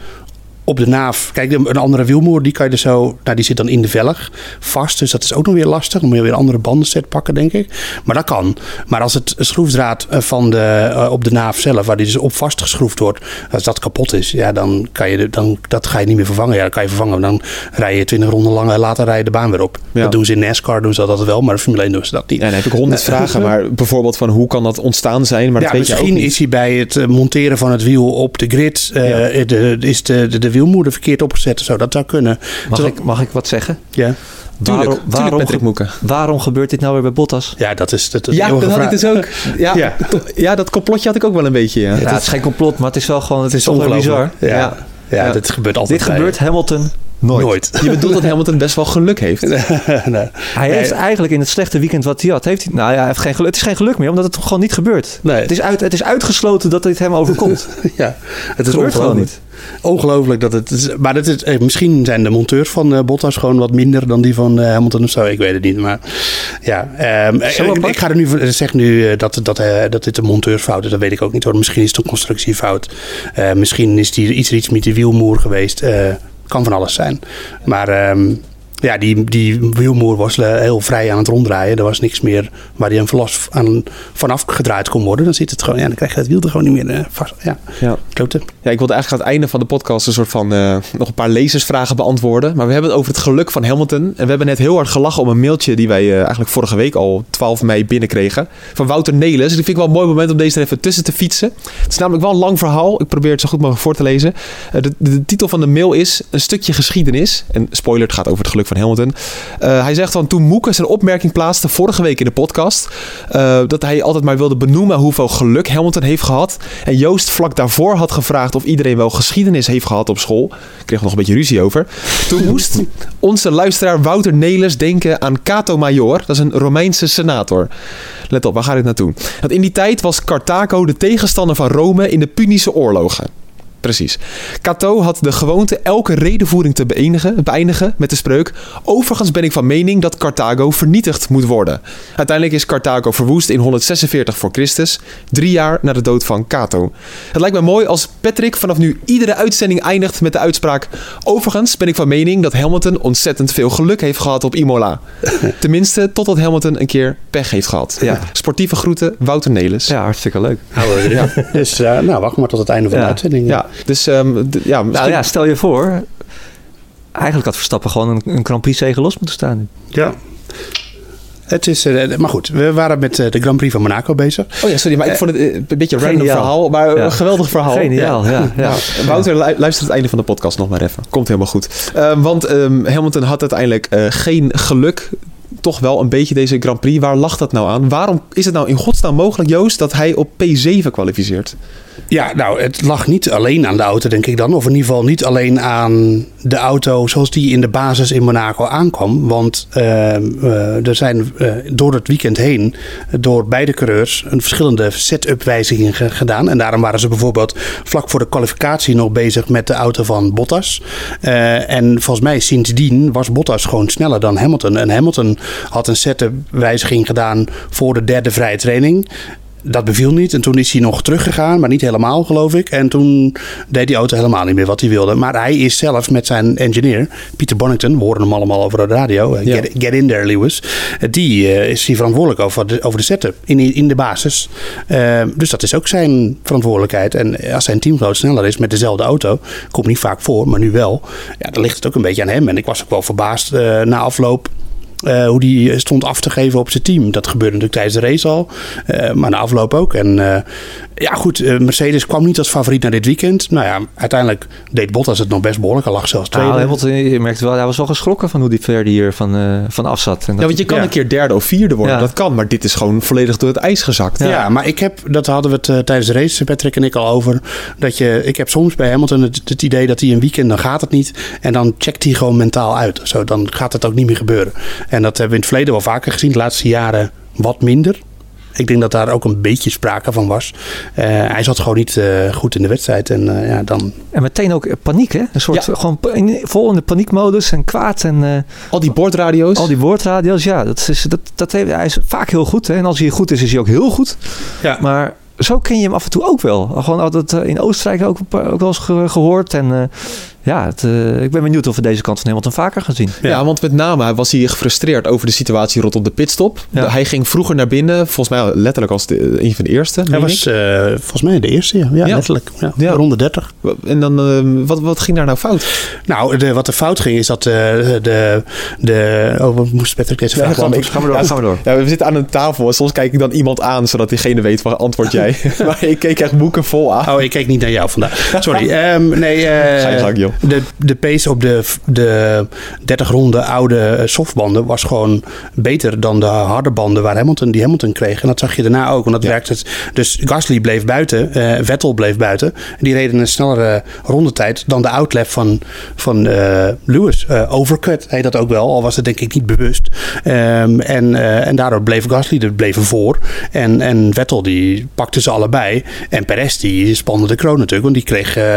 op de naaf. Kijk, een andere wielmoer, die kan je er zo. Nou, die zit dan in de velg vast. Dus dat is ook nog weer lastig. Dan moet je weer een andere bandenset pakken, denk ik. Maar dat kan. Maar als het schroefdraad eh, van de, eh, op de naaf zelf, waar die dus op vastgeschroefd wordt, als dat kapot is, ja, dan kan je dan dat ga je niet meer vervangen. Ja, dat kan je vervangen. Dan rij je 20 ronden lang en later rij je de baan weer op. Ja. Dat doen ze in NASCAR, doen ze dat wel, maar in Formule 1 doen ze dat niet. Ja, dan heb ik honderd vragen, maar bijvoorbeeld van hoe kan dat ontstaan zijn? Maar dat ja, weet je ook misschien niet. is hij bij het eh, monteren van het wiel op de grid, eh, de, is de, de, de wielmoeder verkeerd opgezet of zo. Dat zou kunnen. Mag Terwijl- ik, mag ik wat zeggen? Ja, Tuurlijk, waarom, tuurlijk waarom, Patrick ge- Moeken. waarom gebeurt dit nou weer bij Bottas? ja dat is dat, is Ja, dat had ik dus ook. Ja, Ja. ja. dat complotje had ik ook wel een beetje. Ja. Ja, het is geen complot, maar het is wel gewoon, het, Het is is wel bizar. ongelooflijk. Ja. Ja, Ja. dit gebeurt altijd. Dit bij- gebeurt Hamilton nooit. nooit. Je bedoelt dat Hamilton best wel geluk heeft. nee. Hij heeft eigenlijk in het slechte weekend wat hij had, heeft hij, nou ja, heeft geen geluk, het is geen geluk meer, omdat het gewoon niet gebeurt. Nee. Het, is uit, het is uitgesloten dat dit hem overkomt. Ja, het is gebeurt gewoon ongelooflijk. niet. Ongelooflijk dat het is. Maar dat is, eh, misschien zijn de monteurs van eh, Bottas gewoon wat minder dan die van eh, Hamilton of zo. Ik weet het niet. Maar ja, ehm, ik, ga er nu van- zeg nu dat, dat, dat dit een monteursfout is. Dat weet ik ook niet hoor. Misschien is het een constructiefout. Eh, misschien is die, iets, iets met die wielmoer geweest. Kan van alles zijn. Maar ehm, ja, die, die wielmoer was eh, heel vrij aan het ronddraaien. Er was niks meer waar hij een aan, vanaf gedraaid kon worden. Dan zit het gewoon, ja, dan krijg je het wiel er gewoon niet meer eh, vast. Ja, Ja. klote. Ja, ik wilde eigenlijk aan het einde van de podcast een soort van eh, nog een paar lezersvragen beantwoorden. Maar we hebben het over het geluk van Hamilton. En we hebben net heel hard gelachen om een mailtje die wij eigenlijk vorige week al 12 mei binnenkregen. Van Wouter Nelis. Die vind ik wel een mooi moment om deze er even tussen te fietsen. Het is namelijk wel een lang verhaal. Ik probeer het zo goed mogelijk voor te lezen. De, de, de titel van de mail is Een stukje geschiedenis. En spoiler, het gaat over het geluk van Hamilton. Eh, hij zegt van toen Moeke zijn opmerking plaatste vorige week in de podcast. eh, dat hij altijd maar wilde benoemen hoeveel geluk Hamilton heeft gehad. En Joost vlak daarvoor had gevraagd of iedereen wel geschiedenis heeft gehad op school. Ik kreeg er nog een beetje ruzie over. Toen moest onze luisteraar Wouter Nelis denken aan Cato Major. Dat is een Romeinse senator. Let op, waar gaat dit naartoe? Want in die tijd was Carthago de tegenstander van Rome in de Punische oorlogen. Precies. Cato had de gewoonte elke redenvoering te beëindigen, beëindigen met de spreuk... Overigens ben ik van mening dat Carthago vernietigd moet worden. Uiteindelijk is Carthago verwoest in 146 voor Christus, drie jaar na de dood van Cato. Het lijkt me mooi als Patrick vanaf nu iedere uitzending eindigt met de uitspraak... Overigens ben ik van mening dat Hamilton ontzettend veel geluk heeft gehad op Imola. Tenminste, totdat Hamilton een keer pech heeft gehad. Ja. Sportieve groeten, Wouter Nelis. Ja, hartstikke leuk. Ja. Dus eh, nou, wacht maar tot het einde van Ja. de uitzending. Ja, dus ehm, ja, Nou misschien- ja, stel je voor, eigenlijk had Verstappen gewoon een, een Grand Prix zegen los moeten staan. Ja. Het is, eh, maar goed, we waren met eh, de Grand Prix van Monaco bezig. Oh ja, sorry, maar ik vond het eh, een beetje een random Geniaal. verhaal, maar Ja. een geweldig verhaal. Geniaal, ja. ja, Ja. Wouter, lu- luister het einde van de podcast nog maar even. Komt helemaal goed. Ehm, want ehm, Hamilton had uiteindelijk eh, geen geluk. Toch wel een beetje deze Grand Prix. Waar lag dat nou aan? Waarom is het nou in godsnaam mogelijk, Joost, dat hij op P7 kwalificeert? Ja, nou, het lag niet alleen aan de auto, denk ik dan. Of in ieder geval niet alleen aan de auto zoals die in de basis in Monaco aankwam. Want ehm, eh, er zijn eh, door het weekend heen, door beide coureurs, een verschillende setup wijzigingen ge- gedaan. En daarom waren ze bijvoorbeeld vlak voor de kwalificatie nog bezig met de auto van Bottas. Eh, en volgens mij sindsdien was Bottas gewoon sneller dan Hamilton. En Hamilton had een setup wijziging gedaan voor de derde vrije training. Dat beviel niet. En toen is hij nog teruggegaan, maar niet helemaal, geloof ik. En toen deed die auto helemaal niet meer wat hij wilde. Maar hij is zelf met zijn engineer, Pieter Bonington, we horen hem allemaal over de radio. Ja. Get, get in there, Lewis. Die eh, is hier verantwoordelijk over de, over de setup in, in de basis. Eh, dus dat is ook zijn verantwoordelijkheid. En als zijn teamgenoot sneller is met dezelfde auto, komt niet vaak voor, maar nu wel. Ja, dan ligt het ook een beetje aan hem. En ik was ook wel verbaasd eh, na afloop. Eh, hoe die stond af te geven op zijn team. Dat gebeurde natuurlijk tijdens de race al. eh, maar na afloop ook. En eh, ja, goed. eh, Mercedes kwam niet als favoriet naar dit weekend. Nou ja, uiteindelijk deed Bottas het nog best behoorlijk. Hij lag zelfs tweede. Nou, Hamilton, je merkte wel, hij was wel geschrokken van hoe die verder hier van, eh, van af zat. En Ja, want je kan ja. een keer derde of vierde worden. Ja. Dat kan, maar dit is gewoon volledig door het ijs gezakt. Ja. maar ik heb, dat hadden we het eh, tijdens de race, Patrick en ik al over. Dat je, ik heb soms bij Hamilton het, het idee dat hij een weekend, dan gaat het niet. En dan checkt hij gewoon mentaal uit. Zo, dan gaat het ook niet meer gebeuren. En dat hebben we in het verleden wel vaker gezien. De laatste jaren wat minder. Ik denk dat daar ook een beetje sprake van was. Eh, hij zat gewoon niet eh, goed in de wedstrijd. En eh, ja, dan... En meteen ook paniek, hè? Een soort Ja. gewoon in- vol in de paniekmodus en kwaad en eh, Al die bordradio's. al die woordradio's. Ja, dat is, dat, dat heeft, hij is vaak heel goed. Hè? En als hij goed is, is hij ook heel goed. Ja. Maar zo ken je hem af en toe ook wel. Gewoon altijd in Oostenrijk ook, ook wel eens ge- gehoord. En eh, ja, het, eh, ik ben benieuwd of we deze kant van Hamilton vaker gaan zien. Ja. want met name was hij gefrustreerd over de situatie rondom de pitstop. Ja. Hij ging vroeger naar binnen, volgens mij letterlijk als de, een van de eerste. Hij was eh, volgens mij de eerste, ja, ja, Ja. letterlijk. Ja, Ja. Ronde 30. En dan, eh, wat, wat ging daar nou fout? Nou, de, wat er fout ging is dat eh, de, de... Oh, wat moest Patrick deze vraag gaan we-? Gaan we door, gaan we door. Ja, we zitten aan een tafel en soms kijk ik dan iemand aan, zodat diegene weet van antwoord jij. maar ik keek echt boeken vol aan. Oh, ik keek niet naar jou vandaag. Sorry. Ehm, nee, eh, Ga je gang, joh. De, de pace op de, de 30 ronde oude softbanden was gewoon beter dan de harde banden waar Hamilton, die Hamilton kreeg. En dat zag je daarna ook. Want dat Ja. werkte. het- Dus Gasly bleef buiten, eh, Vettel bleef buiten. Die reden een snellere rondetijd dan de outlap van, van eh, Lewis. Eh, overcut heet dat ook wel, al was het denk ik niet bewust. Ehm, en, eh, en daardoor bleef Gasly er bleven voor. En, en Vettel die pakte ze allebei. En Perez die spande de kroon natuurlijk. Want die kreeg... eh,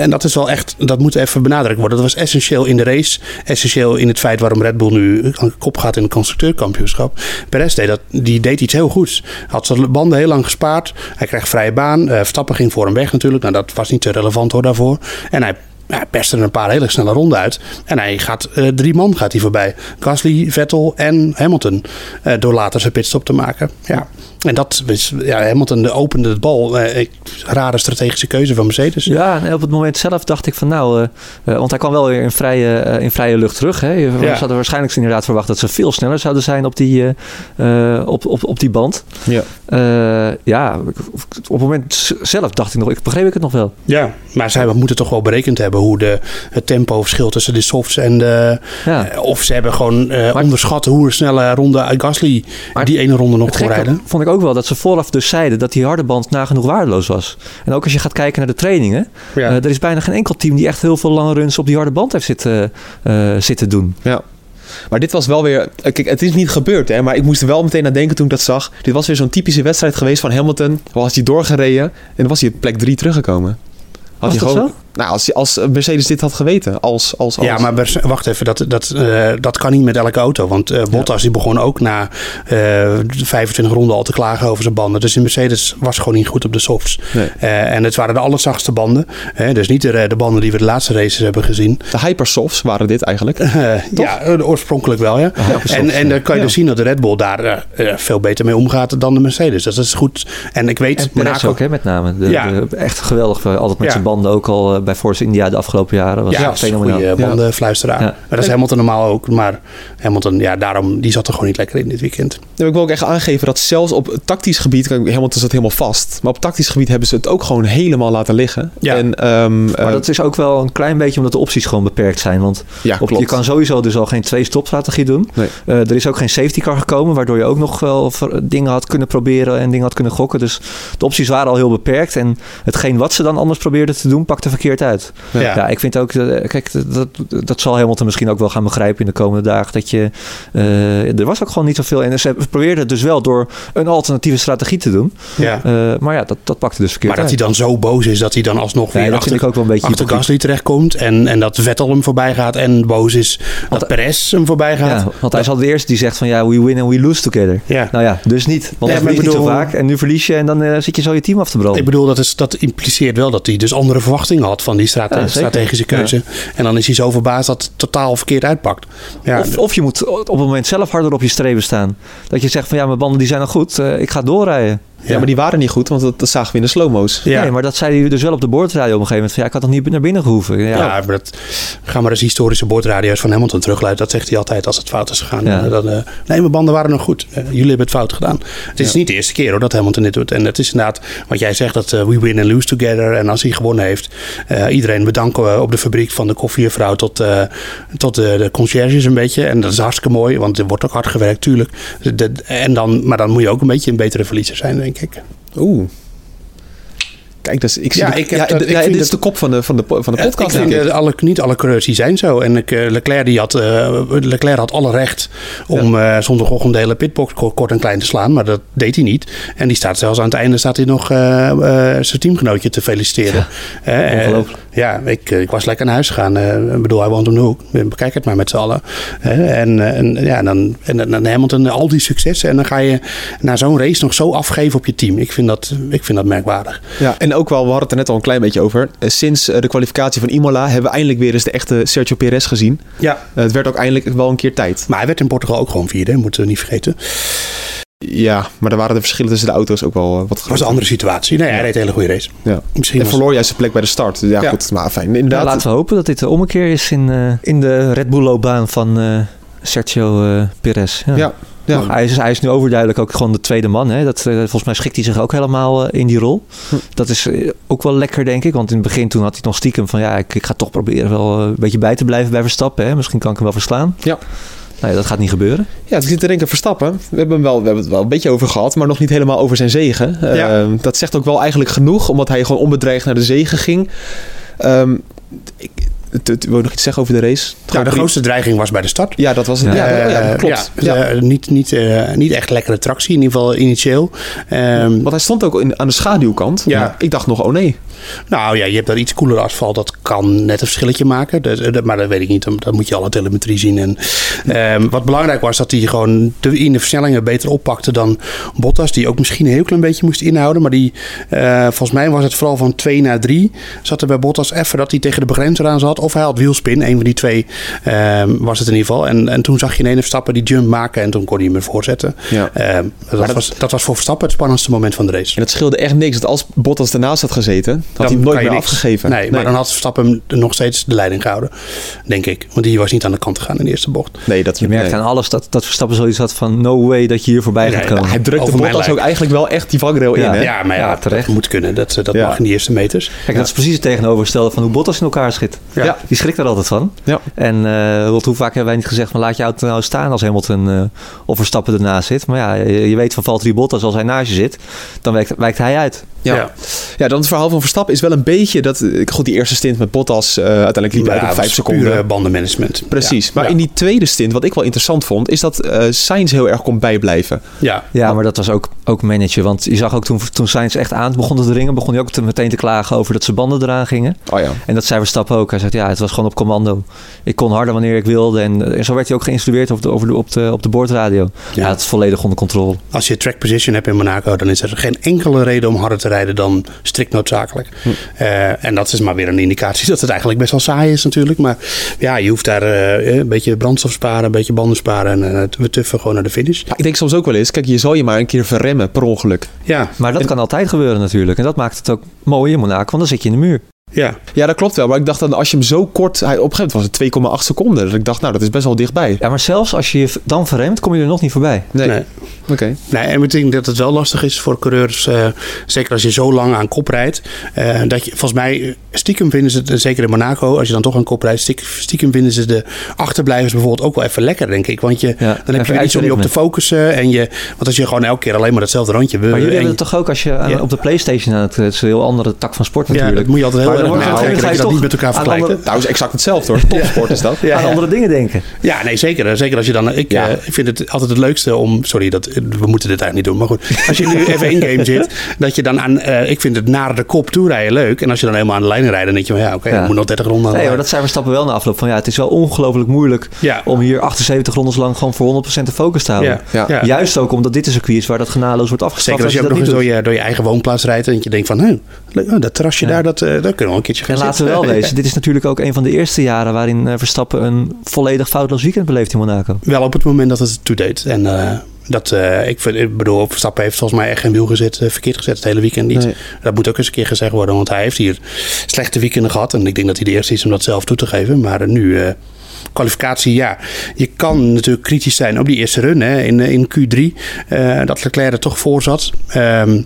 en dat is wel echt... Dat moet even benadrukt worden. Dat was essentieel in de race. Essentieel in het feit waarom Red Bull nu kop gaat in het constructeurkampioenschap. Perez deed, dat, die deed iets heel goeds. Had zijn banden heel lang gespaard. Hij kreeg vrije baan. Eh, Verstappen ging voor hem weg natuurlijk. Nou, dat was niet te relevant hoor daarvoor. En hij hij er een paar hele snelle ronden uit. En hij gaat, eh, drie man gaat hij voorbij. Gasly, Vettel en Hamilton. eh, door later zijn pitstop te maken. Ja. En dat is, ja, Hamilton opende het bal. Eh, rare strategische keuze van Mercedes. Ja, en op het moment zelf dacht ik van nou, eh, eh, want hij kwam wel weer in vrije, eh, in vrije lucht terug. Hè. Je Ja. hadden waarschijnlijk inderdaad verwacht dat ze veel sneller zouden zijn op die, op, op, op die band. Ja. Ja, op het moment zelf dacht ik nog, ik begreep ik het nog wel. Ja, maar zij moeten toch wel berekend hebben hoe de, het tempo verschilt tussen de softs en de. Ja. of ze hebben gewoon Maar- onderschat hoe een snelle ronde Gasly Maar die ene ronde nog kon rijden. vond ik ook wel dat ze vooraf dus zeiden dat die harde band nagenoeg waardeloos was. En ook als je gaat kijken naar de trainingen, Ja. eh, er is bijna geen enkel team die echt heel veel lange runs op die harde band heeft zitten, eh, zitten doen. Ja. Maar dit was wel weer... eh, Kijk, het is niet gebeurd, hè. Maar ik moest er wel meteen aan denken toen ik dat zag. Dit was weer zo'n typische wedstrijd geweest van Hamilton. Was hij doorgereden en dan was hij op plek 3 teruggekomen. Had Was hij gewoon, Nou, als, als Mercedes dit had geweten. Als, als, als. Ja, maar wacht even, dat, dat, eh, dat kan niet met elke auto. Want eh, Bottas die begon ook na eh 25 ronden al te klagen over zijn banden. Dus de Mercedes was gewoon niet goed op de softs. Nee. Eh, en het waren de allerzachtste banden. Hè, dus niet de, de banden die we de laatste races hebben gezien. De hypersofts waren dit eigenlijk. Ja, oorspronkelijk wel, ja. en, en dan kan je Ja. dus zien dat de Red Bull daar veel beter mee omgaat dan de Mercedes. Dus dat is goed. En ik weet, En Monaco- ook, hè, met name. De, Ja. de- echt geweldig. Altijd met Ja. zijn banden ook al bij Force India de afgelopen jaren. Was Ja, ja, dat is een fenomenaal. goede bandenfluisteraar. Ja. Maar dat is Hamilton normaal ook. Maar Hamilton, ja, daarom, die zat er gewoon niet lekker in dit weekend. Ik wil ook echt aangeven dat zelfs op tactisch gebied, Hamilton zat helemaal vast. Maar op tactisch gebied hebben ze het ook gewoon helemaal laten liggen. Ja. En, ehm, Maar eh, dat is ook wel een klein beetje omdat de opties gewoon beperkt zijn. Want ja, op, je kan sowieso dus al geen twee-stop strategie doen. Nee. Eh, er is ook geen safety car gekomen, waardoor je ook nog wel dingen had kunnen proberen en dingen had kunnen gokken. Dus de opties waren al heel beperkt. En hetgeen wat ze dan anders probeerden te doen, pakte verkeerd uit. Ja. Ja, ik vind ook, eh, kijk, dat, dat zal Hamilton misschien ook wel gaan begrijpen in de komende dagen. Dat je, eh, er was ook gewoon niet zoveel. En ze probeerden het dus wel door een alternatieve strategie te doen. Ja. Eh, maar ja, dat, dat pakte dus verkeerd Maar dat hij dan zo boos is dat hij dan alsnog Nee, weer dat achter, vind ik ook wel een beetje achter. Gasly terechtkomt. En, en dat Vettel hem voorbij gaat en boos is dat Perez hem voorbij gaat. Ja, want hij is al de eerste die zegt van ja, we win and we lose together. Ja. Nou ja, dus niet. Want verliest ik niet zo vaak. En nu verlies je en dan zit je zo je team af te branden. Ik bedoel, dat, is, dat impliceert wel dat hij dus andere verwachtingen had van die strate- Ja, zeker. strategische keuze. En dan is hij zo verbaasd dat het totaal verkeerd uitpakt. Ja, Of, of je moet op het moment zelf harder op je streven staan. Dat je zegt van ja, mijn banden die zijn al goed. eh, ik ga doorrijden. Ja, maar die waren niet goed, want dat, dat zagen we in de slow-mo's. Ja. Nee, maar dat zei hij dus wel op de boordradio op een gegeven moment. Van, ja, ik had nog niet naar binnen gehoeven. Ja, Ja, maar dat, ga maar eens historische boordradio's van Hamilton terugluiden. Dat zegt hij altijd als het fout is gegaan. Ja. Dan, eh, nee, mijn banden waren nog goed. Eh, jullie hebben het fout gedaan. Het is niet de eerste keer hoor, dat Hamilton dit doet. En het is inderdaad wat jij zegt, dat eh, we win and lose together. En als hij gewonnen heeft, eh, iedereen bedanken we op de fabriek van de koffiejuffrouw tot, eh, tot de, de conciërges een beetje. En dat is hartstikke mooi, want er wordt ook hard gewerkt, tuurlijk. De- en dan, maar dan moet je ook een beetje een betere verliezer zijn, denk ik. Oeh. Kijk, dus ik zie Ja, de- ik heb ja, dat- ik ja, dit is dat- de kop van de, van de, van de Ja, podcast. ik vind, denk eh, alle, niet alle coureurs die zijn zo. En ik, eh, Leclerc, die had, eh, Leclerc had alle recht om eh zondagochtend de hele pitbox kort, en klein te slaan. Maar dat deed hij niet. En die staat zelfs aan het einde staat hij nog zijn teamgenootje te feliciteren. Eh, ongelooflijk. Ja, ik, ik was lekker naar huis gegaan. Eh, ik bedoel, hij woont om de hoek. Bekijk het maar met z'n allen. Eh, en, eh, en, ja, dan, en dan Hamilton al die successen. En dan ga je na zo'n race nog zo afgeven op je team. Ik vind dat, ik vind dat merkwaardig. Ja, en ook wel, we hadden het er net al een klein beetje over. Eh, sinds eh, de kwalificatie van Imola hebben we eindelijk weer eens de echte Sergio Perez gezien. Ja. Eh, het werd ook eindelijk wel een keer tijd. Maar hij werd in Portugal ook gewoon vierde, moeten we niet vergeten. Ja, maar daar waren de verschillen tussen de auto's ook wel eh, wat Het was groter. een andere situatie. Nee, hij reed een hele goede race. Ja. Misschien En was- verloor juist zijn plek bij de start. Ja, Ja. goed. Maar fijn. Ja, Inderdaad. laten we hopen dat dit de ommekeer is in, eh, in de Red Bull-loopbaan van eh, Sergio eh, Perez. Ja. Ja. Ja. Maar Hij, is, hij is nu overduidelijk ook gewoon de tweede man. Hè? Dat, volgens mij schikt hij zich ook helemaal eh, in die rol. Hm. Dat is ook wel lekker, denk ik. Want in het begin toen had hij nog stiekem van... ja, ik, ik ga toch proberen wel een beetje bij te blijven bij Verstappen. Hè? Misschien kan ik hem wel verslaan. Ja. Nou ja, dat gaat niet gebeuren. Ja, ik zit te denken, Verstappen. We hebben, hem wel, we hebben het wel een beetje over gehad, maar nog niet helemaal over zijn zegen. Ja. Ehm, dat zegt ook wel eigenlijk genoeg, omdat hij gewoon onbedreigd naar de zegen ging. Ehm ik, wil je nog iets zeggen over de race? Ja, de grootste dreiging was bij de start. Ja, dat was het. Ja, Ja. ja, Eh, klopt. ja, Ja. eh, niet, niet, eh, niet echt lekkere tractie, in ieder geval initieel. Ehm, Want hij stond ook in, aan de schaduwkant. Ja. Ik dacht nog, oh nee. Nou ja, je hebt daar iets koeler asfalt. Dat kan net een verschilletje maken. Dat, dat- maar dat weet ik niet. Dan, moet je alle telemetrie zien. En, ehm, wat belangrijk was, dat hij gewoon de, in de versnellingen beter oppakte dan Bottas. Die ook misschien een heel klein beetje moest inhouden. Maar die, eh, volgens mij was het vooral van 2 naar 3. Zat er bij Bottas even dat hij tegen de begrenzer aan zat. Of hij had wielspin. Een van die twee ehm, was het in ieder geval. En, en toen zag je in ene Verstappen die jump maken. En toen kon hij hem voorzetten. Ja. Ehm, dat, dat- was, dat was voor Verstappen het spannendste moment van de race. En het scheelde echt niks. Dat als Bottas ernaast had gezeten, had hij hem nooit meer niks. afgegeven. Nee, maar dan had Verstappen hem nog steeds de leiding gehouden. Denk ik. Want die was niet aan de kant gegaan in de eerste bocht. Nee, dat Je merkt nee. aan alles dat, dat Verstappen zoiets had van... no way dat je hier voorbij Nee, gaat komen. Hij drukte Over Bottas ook lijk. eigenlijk wel echt die vangrail Ja. in. Hè? Ja, maar ja, Ja, terecht. dat moet kunnen. Dat, dat Ja. mag in die eerste meters. Kijk, dat is precies het tegenovergestelde van hoe Bottas in elkaar schiet. Ja. Die schrikt er altijd van. Ja. En eh, want hoe vaak hebben wij niet gezegd van laat je auto nou staan als Hamilton eh of Verstappen ernaast zit. Maar ja, je, je weet van Valtteri Bottas als hij naast je zit, dan wijkt, wijkt hij uit. Ja. Ja. Ja. dan het verhaal van Verstappen is wel een beetje dat... eh, Goed, die eerste stint met Bottas, eh, uiteindelijk liep hij Ja, op vijf seconden. Pure bandenmanagement. Precies. Ja. Maar Ja. in die tweede stint, wat ik wel interessant vond, is dat eh Sainz heel erg kon bijblijven. Ja. Ja, maar dat was ook, ook managen. Want je zag ook toen, toen Sainz echt aan begon te dringen, begon hij ook te, meteen te klagen over dat zijn banden eraan gingen. Oh ja. En dat zei Verstappen ook. Hij zei, ja, het was gewoon op commando. Ik kon harder wanneer ik wilde. En, en zo werd hij ook geïnstrueerd op de, over de, op, de, op de boordradio. Ja. Ja. het is volledig onder controle. Als je track position hebt in Monaco, dan is er geen enkele reden om harder te rijden dan strikt noodzakelijk. Hm. Eh, en dat is maar weer een indicatie dat het eigenlijk best wel saai is natuurlijk. Maar ja, je hoeft daar eh, een beetje brandstof sparen, een beetje banden sparen en eh, we tuffen gewoon naar de finish. Ja, ik denk soms ook wel eens, kijk, je zal je maar een keer verremmen per ongeluk. Ja, Maar dat kan altijd gebeuren natuurlijk. En dat maakt het ook mooi in Monaco, want dan zit je in de muur. Ja. Ja, dat klopt wel. Maar ik dacht dat als je hem zo kort... Hij, op een gegeven moment was het 2,8 seconden. Dat ik dacht, nou, dat is best wel dichtbij. Ja, maar zelfs als je je dan verremt, kom je er nog niet voorbij. Nee. Nee. Oké. Nee, en ik denk dat het wel lastig is voor coureurs, eh, zeker als je zo lang aan kop rijdt. eh, dat je, volgens mij, eh, stiekem vinden ze het, zeker in Monaco, als je dan toch aan kop rijdt, stiek- stiekem vinden ze de achterblijvers bijvoorbeeld ook wel even lekker, denk ik. Want je, dan heb je er iets om je op te focussen. En je, want als je gewoon elke keer alleen maar hetzelfde rondje wil. Maar jullie en hebben het toch ook als je aan- Ja. op de Playstation aan het... Het is een heel andere tak van sport ja, natuurlijk. dat moet je altijd heel dan mee wordt het- ga dat je dat niet met elkaar vergelijkt. andere- Nou, is exact hetzelfde hoor. Topsport is dat. Ja, aan ja. andere dingen denken. Ja, nee, zeker. Zeker als je dan. Ik, Ja. eh, ik vind het altijd het leukste om. Sorry, dat, we moeten dit eigenlijk niet doen. Maar goed. Als je nu even in game zit. Dat je dan aan. eh, ik vind het naar de kop toe rijden leuk. En als je dan helemaal aan de lijn rijdt. Dan denk je van ja, oké, Ja. we moeten nog 30 ronden aan Nee, maar dat zei Verstappen wel na afloop. Van ja, het is wel ongelooflijk moeilijk Ja. om hier 78 rondes lang gewoon voor 100% de focus te houden. Ja, Ja. ja. Juist ook omdat dit een circuit is waar dat genadeloos wordt afgestraft. Zeker als je ook dat nog eens niet door je, door je eigen woonplaats rijdt. En je denkt van, nou, oh, dat terrasje Ja. daar, dat, eh, daar kunnen we wel een keertje gaan En laten we wel wezen, dit is natuurlijk ook een van de eerste jaren waarin eh, Verstappen een volledig foutloos weekend beleeft in Monaco. Wel op het moment dat het toe deed. En eh, dat, ik, vind, ik bedoel, Verstappen heeft volgens mij echt geen wiel gezet, verkeerd gezet het hele weekend niet. Nee. Dat moet ook eens een keer gezegd worden, want hij heeft hier slechte weekenden gehad. En ik denk dat hij de eerste is om dat zelf toe te geven. Maar nu, kwalificatie, ja. Je kan natuurlijk kritisch zijn op die eerste run hè, in, in Q3. eh, dat Leclerc er toch voor zat. Ehm,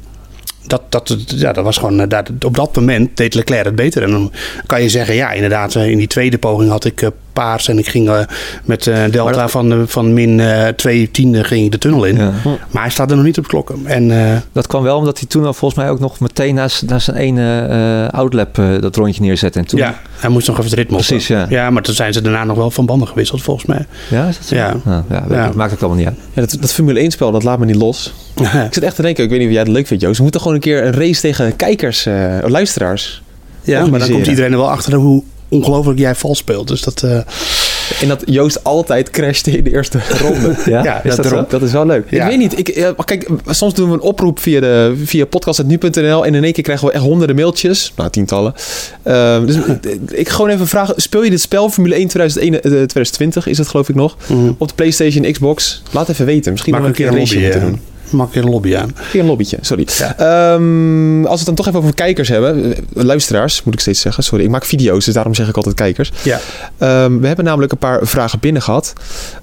dat, dat, ja, dat was gewoon, eh, dat, op dat moment deed Leclerc het beter. En dan kan je zeggen, ja, inderdaad, eh, in die tweede poging had ik eh, paars en ik ging eh, met eh, delta dat- van, eh, van min eh 2 tiende ging ik de tunnel in. Ja. Maar hij staat er nog niet op klokken. En eh, Dat kwam wel omdat hij toen al volgens mij ook nog meteen naast, naast zijn ene eh outlap eh, dat rondje neerzette. En toen, ja, hij moest nog even het ritme op. Precies, ja. Ja, maar toen zijn ze daarna nog wel van banden gewisseld, volgens mij. Ja, is dat zo? Ja. Nou, ja, maakt ook allemaal niet uit. Ja, dat, dat Formule 1 spel, dat laat me niet los. Ik zit echt te denken, ik weet niet of jij het leuk vindt Joost. We moeten gewoon een keer een race tegen kijkers, eh, luisteraars. Ja, maar dan komt iedereen er wel achter hoe ongelooflijk jij vals speelt. Dus dat... eh, En dat Joost altijd crashte in de eerste ronde. Ja? Is dat dat, zo? dat is wel leuk. Ja. Ik weet niet. Ik, eh, kijk, soms doen we een oproep via, de, via podcast.nu.nl en in één keer krijgen we echt honderden mailtjes. Nou, tientallen. Ehm, dus ik, ik gewoon even vragen. Speel je dit spel, Formule 1 2001, eh, 2020 is het geloof ik nog, Mhm. op de Playstation, Xbox? Laat even weten. Misschien nog een keer een race lobby, moeten eh, doen. Maak een keer een lobby aan. Geen een lobbytje, sorry. Ja. Ehm, als we het dan toch even over kijkers hebben. eh, Luisteraars, moet ik steeds zeggen. Sorry, ik maak video's, dus daarom zeg ik altijd kijkers. Ja. Ehm, we hebben namelijk een paar vragen binnen gehad.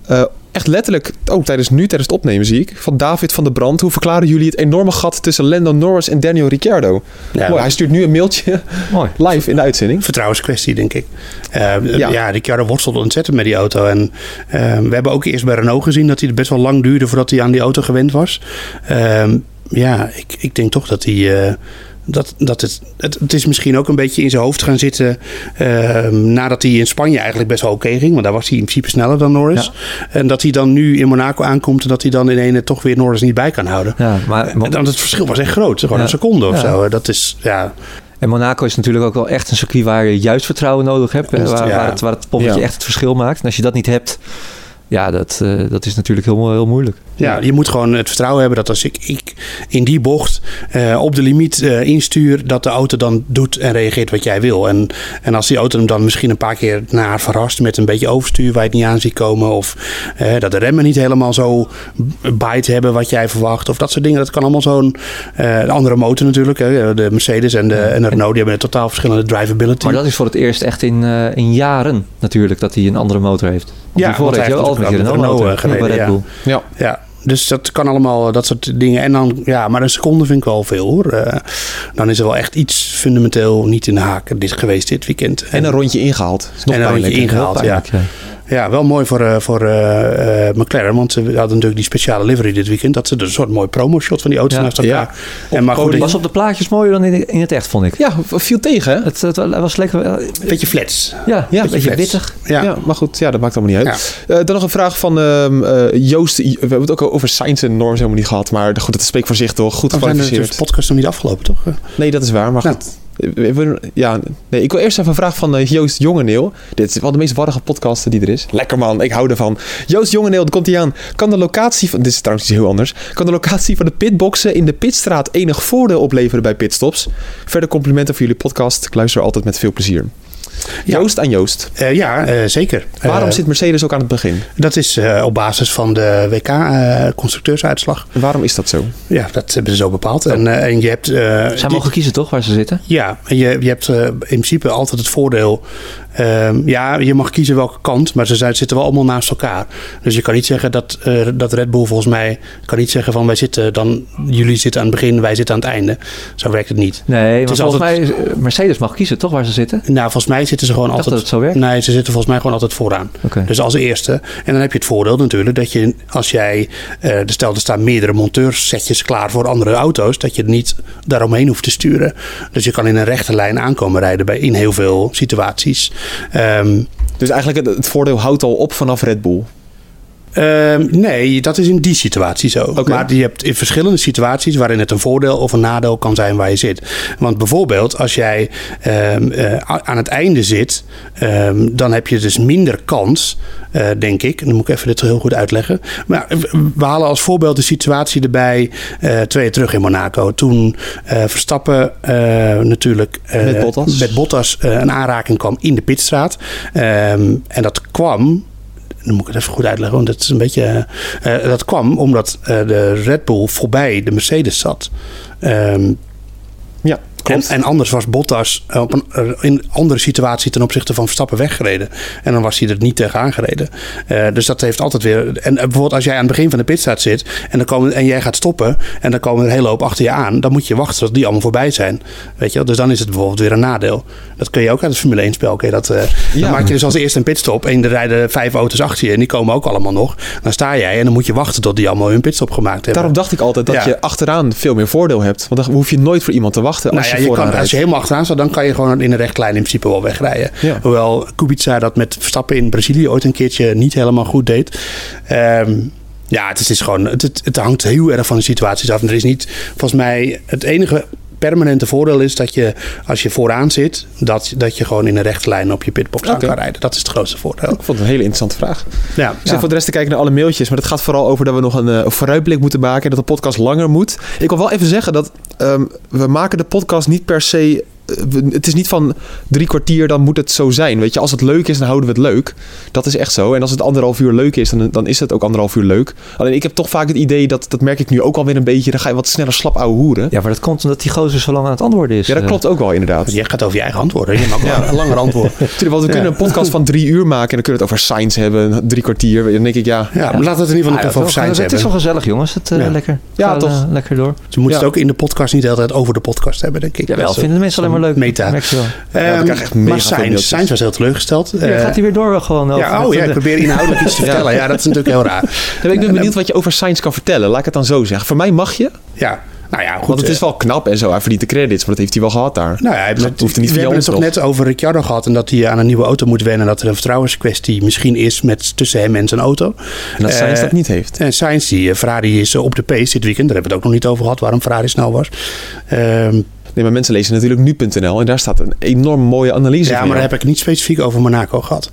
Eh, echt letterlijk, ook tijdens nu, tijdens het opnemen zie ik. Van David van der Brand. Hoe verklaren jullie het enorme gat tussen Lando Norris en Daniel Ricciardo? Ja, Mooi, hij stuurt nu een mailtje Mooi. live in de uitzending. vertrouwenskwestie, denk ik. Eh, Ja. ja. Ricciardo worstelde ontzettend met die auto. En eh, we hebben ook eerst bij Renault gezien dat hij het best wel lang duurde voordat hij aan die auto gewend was. Ehm, ja, ik, ik denk toch dat hij. Dat, dat het, het, het is misschien ook een beetje in zijn hoofd gaan zitten. ehm, nadat hij in Spanje eigenlijk best wel oké ging. Want daar was hij in principe sneller dan Norris. En dat hij dan nu in Monaco aankomt. En dat hij dan in ene toch weer Norris niet bij kan houden. Ja, maar dan het verschil was echt groot. Gewoon Ja. een seconde of Ja. zo. Dat is, ja, En Monaco is natuurlijk ook wel echt een circuit waar je juist vertrouwen nodig hebt. Waar, waar het, waar het poppetje echt het verschil maakt. En als je dat niet hebt, ja, dat, eh, dat is natuurlijk heel, heel moeilijk. Ja, je moet gewoon het vertrouwen hebben dat als ik, ik in die bocht eh, op de limiet eh, instuur, dat de auto dan doet en reageert wat jij wil. En, en als die auto hem dan misschien een paar keer naar verrast met een beetje overstuur waar je het niet aan ziet komen. Of dat de remmen niet helemaal zo bite hebben wat jij verwacht. Of dat soort dingen. Dat kan allemaal zo'n eh, de andere motor natuurlijk. Hè. De Mercedes en de, en de Renault die hebben een totaal verschillende drivability. Maar dat is voor het eerst echt in, eh, in jaren natuurlijk dat hij een andere motor heeft. Ja, hiervoor heeft hij heeft altijd met Renault eh, gereden, Red Ja. Bull. Ja, dus dat kan allemaal, dat soort dingen. En dan, ja, maar een seconde vind ik wel veel hoor. Eh, dan is er wel echt iets fundamenteel niet in de haak dit geweest dit weekend. En een rondje ingehaald. En een rondje ingehaald. Ja. pijnlijk, ja. Ja, wel mooi voor, eh, voor eh, eh, McLaren. Want ze hadden natuurlijk die speciale livery dit weekend. Dat ze er een soort mooi promo-shot van die auto's Ja. naast elkaar. Ja. En maar goed, was op de plaatjes mooier dan in, in het echt, vond ik. Ja, viel tegen hè? Het, het was lekker... beetje flats. Ja, Ja, een beetje flats. wittig. Ja. Ja. maar goed, ja, dat maakt allemaal niet uit. Eh, dan nog een vraag van ehm, eh, Joost. We hebben het ook al over science en norms helemaal niet gehad. Maar goed, dat spreekt voor zich toch. Goed Dan zijn de, de gekwalificeerd. podcast nog niet afgelopen, toch? Nee, dat is waar. Maar Nou. goed. We- Ja, nee, ik wil eerst even een vraag van eh, Joost Jongeneel. Dit is wel de meest warrige podcast die er is. Lekker man, ik hou ervan. Joost Jongeneel, komt hij aan. Kan de locatie van... Dit is trouwens iets heel anders. Kan de locatie van de pitboxen in de pitstraat enig voordeel opleveren bij pitstops? Verder complimenten voor jullie podcast. Ik luister altijd met veel plezier. Ja. Joost aan Joost. Eh, ja, eh, zeker. Waarom Eh, zit Mercedes ook aan het begin? Dat is eh, op basis van de WK-constructeursuitslag. Waarom is dat zo? ja, dat hebben ze zo bepaald. En, eh, en je hebt... eh, Zij mogen kiezen toch, waar ze zitten? Ja, en je, je hebt eh, in principe altijd het voordeel. Ehm, ja, je mag kiezen welke kant, maar ze zijn, zitten wel allemaal naast elkaar. Dus je kan niet zeggen dat, eh, dat Red Bull volgens mij kan niet zeggen van wij zitten dan, jullie zitten aan het begin, wij zitten aan het einde. Zo werkt het niet. Nee, is maar volgens altijd- mij... is- Mercedes mag kiezen toch, waar ze zitten? Nou, volgens mij zitten ze gewoon altijd. dat het zo werkt. Nee, ze zitten volgens mij gewoon altijd vooraan. Oké. Dus als eerste. En dan heb je het voordeel natuurlijk dat je, als jij, eh stel er staan meerdere monteurssetjes klaar voor andere auto's, dat je er niet daaromheen hoeft te sturen. Dus je kan in een rechte lijn aankomen rijden bij, in heel veel situaties. Ehm, Dus eigenlijk het, het voordeel houdt al op vanaf Red Bull. Ehm, nee, dat is in die situatie zo. Maar je hebt in verschillende situaties waarin het een voordeel of een nadeel kan zijn waar je zit. Want bijvoorbeeld, als jij ehm, eh, aan het einde zit, ehm, dan heb je dus minder kans, eh, denk ik. Dan moet ik even dit heel goed uitleggen. Maar eh, we halen als voorbeeld de situatie erbij twee jaar terug in Monaco. Toen Verstappen natuurlijk Met Bottas. met Bottas een aanraking kwam in de pitstraat. En dat kwam dan moet ik het even goed uitleggen, want het is een beetje. eh, eh, dat kwam omdat eh, de Red Bull voorbij de Mercedes zat. Ehm, Ja, en, en anders was Bottas op een, eh, in een andere situatie ten opzichte van Verstappen weggereden. En dan was hij er niet tegenaan gereden. Eh, dus dat heeft altijd weer. En eh, bijvoorbeeld als jij aan het begin van de pitstraat zit en, dan komen, en jij gaat stoppen en dan komen er een hele hoop achter je aan, dan moet je wachten tot die allemaal voorbij zijn. Weet je wel? Dus dan is het bijvoorbeeld weer een nadeel. Dat kun je ook uit het Formule 1 spel. Dat, eh, Ja. Dan maak je dus als eerste een pitstop en er rijden vijf auto's achter je en die komen ook allemaal nog. Dan sta jij en dan moet je wachten tot die allemaal hun pitstop gemaakt hebben. Daarom dacht ik altijd dat Ja. je achteraan veel meer voordeel hebt. Want dan hoef je nooit voor iemand te wachten als Nou je je vooraan kan, als je helemaal achteraan staat, dan kan je gewoon in een rechtlijn in principe wel wegrijden. Ja. Hoewel Kubica dat met Verstappen in Brazilië ooit een keertje niet helemaal goed deed. Ehm, ja, het is, het is gewoon, het, het, het hangt heel erg van de situaties af. En er is niet, volgens mij, het enige permanente voordeel is dat je, als je vooraan zit, dat, dat je gewoon in een rechte lijn op je pitbox aan Oké. kan rijden. Dat is het grootste voordeel. Ik vond het een hele interessante vraag. Ja, Ik zit voor de rest te kijken naar alle mailtjes, maar het gaat vooral over dat we nog een eh, vooruitblik moeten maken en dat de podcast langer moet. Ik wil wel even zeggen dat ehm, we maken de podcast niet per se. Het is niet van drie kwartier, dan moet het zo zijn. Weet je, als het leuk is, dan houden we het leuk. Dat is echt zo. En als het anderhalf uur leuk is, dan, dan is het ook anderhalf uur leuk. Alleen ik heb toch vaak het idee, dat, dat merk ik nu ook alweer een beetje, dan ga je wat sneller slap ouwe hoeren. Ja, maar dat komt omdat die gozer zo lang aan het antwoorden is. Ja, dat Eh, klopt ook wel inderdaad. Je gaat over je eigen antwoorden. Je mag wel een langer antwoord. Tuurlijk, want we kunnen een podcast van drie uur maken en dan kunnen we het over science hebben, drie kwartier. Dan denk ik, ja, Ja, maar laten we het in ieder geval Ah, even over het, science het is hebben. wel gezellig, jongens. Het, eh, Ja. Lekker. Ja, toch? eh, lekker door. Ze moeten Ja. het ook in de podcast niet de hele tijd over de podcast hebben, denk ik. Jawel, Dat is vinden de mensen alleen maar leuk. Meta. Merk je wel. we Ehm, echt maar Science. Science was heel teleurgesteld. Ja, Eh, gaat hij weer door gewoon over ja, oh ja, de- ik probeer inhoudelijk iets te vertellen. Ja, dat is natuurlijk heel raar. Dan ben ik ben benieuwd wat je over science kan vertellen. Laat ik het dan zo zeggen. Voor mij mag je, Ja, nou ja, goed. want het is eh, wel knap en zo. Hij verdient de credits, maar dat heeft hij wel gehad daar. Nou ja, hij- Dat hoeft niet we hebben het toch nog. net over Ricciardo gehad en dat hij aan een nieuwe auto moet wennen. En dat er een vertrouwenskwestie misschien is met, tussen hem en zijn auto. En dat science Eh, dat niet heeft. En Sainz, die eh, Ferrari is eh, op de pace dit weekend. Daar hebben we het ook nog niet over gehad, waarom Ferrari snel was. Ehm, Nee, maar mensen lezen natuurlijk nu.nl en daar staat een enorm mooie analyse ja, van maar jou. daar heb ik niet specifiek over Monaco gehad.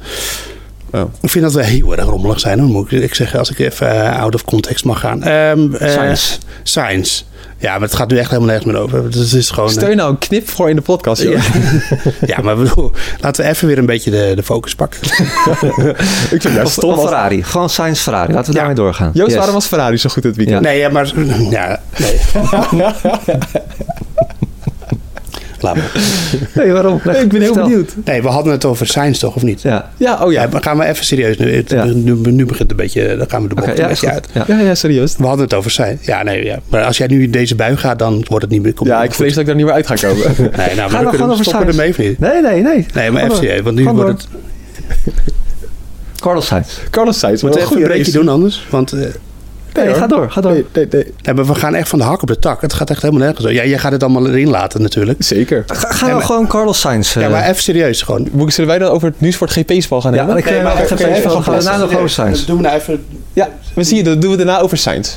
Oh. Ik vind dat we heel erg rommelig zijn. Dan moet ik, ik zeggen, als ik even eh, out of context mag gaan. Ehm eh, Sainz. Sainz. Ja, maar het gaat nu echt helemaal nergens meer over. Het is gewoon... Stel je nou een knip voor in de podcast, joh. Ja, maar bedoel, laten we even weer een beetje de, de focus pakken. ik vind dat Of, stom. of Ferrari. Gewoon Science Ferrari. Laten we Ja. daarmee doorgaan. Joost, Yes. waarom was Ferrari zo goed dit weekend? Nee, ja, maar... Ja, nee. Laat maar. Nee, waarom? Nee, ik ben heel benieuwd. Nee, we hadden het over Sainz toch, of niet? Ja. Ja, oh ja. Ja, maar gaan we even serieus nu. Het- Ja. nu, nu begint het een beetje... Dan gaan we de bocht Oké, een ja, is beetje goed. uit. Ja. Ja, ja, serieus. We hadden het over Sainz. Ja, nee, ja. Maar als jij nu in deze bui gaat, dan wordt het niet meer... Ja, ik vrees dat ik daar niet meer uit ga komen. Nee, nou, maar Ga dan dan kunnen gewoon we over stoppen ermee of niet? Nee, nee, nee. Nee, maar serieus, want nu wordt door. het... Carlos Sainz. Carlos Sainz, wat we een even doen anders? Want eh, Nee, hoor. ga door, ga door. Nee, nee, nee. nee, maar we gaan echt van de hak op de tak. Het gaat echt helemaal nergens zo. Ja, jij gaat het allemaal erin laten natuurlijk. Zeker. Ga, gaan we gewoon Carlos Sainz... eh, Ja, maar even serieus gewoon. Moet Zullen wij dan over het nieuws voor het GP-spel gaan ja, hebben? ik Nee, eh, maar van gaan we daarna nog over Sainz. Dat doen we nou even... Ja, we zien je, dat doen we daarna over Sainz.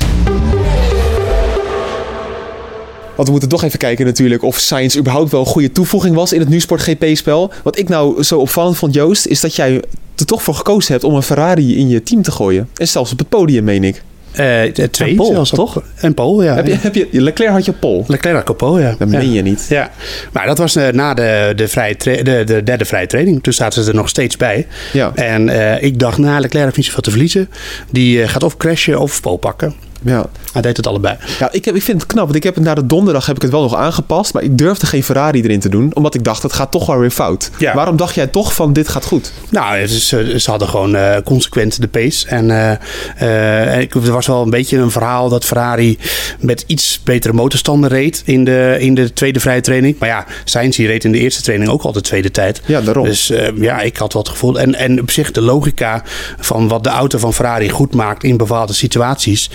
Want we moeten toch even kijken natuurlijk of Sainz überhaupt wel een goede toevoeging was in het Nusport GP-spel. Wat ik nou zo opvallend vond, Joost, is dat jij er toch voor gekozen hebt om een Ferrari in je team te gooien. En zelfs op het podium, meen ik. Eh, twee En Pol, toch? En Pol, ja. Heb je, heb je, Leclerc had je pol. Leclerc had Pol, ja. Dat meen je niet. Ja, maar dat was eh, na de, de, vrije de, de derde vrije training. Toen zaten ze er nog steeds bij. Ja. En eh, ik dacht, nou, Leclerc heeft niet zoveel te verliezen. Die eh, gaat of crashen of pol pakken. Ja. Hij deed het allebei. Ja, ik, heb, ik vind het knap, want ik heb het na de donderdag heb ik het wel nog aangepast, maar ik durfde geen Ferrari erin te doen, omdat ik dacht, het gaat toch wel weer fout. Ja. Waarom dacht jij toch van, dit gaat goed? Nou, is, eh, ze hadden gewoon eh, consequent de pace. En eh, er was wel een beetje een verhaal dat Ferrari met iets betere motorstanden reed in de, in de tweede vrije training. Maar ja, Sainz die reed in de eerste training ook al de tweede tijd. Ja, daarom. Dus ja, ik had het gevoel. En, en op zich de logica van wat de auto van Ferrari goed maakt in bepaalde situaties,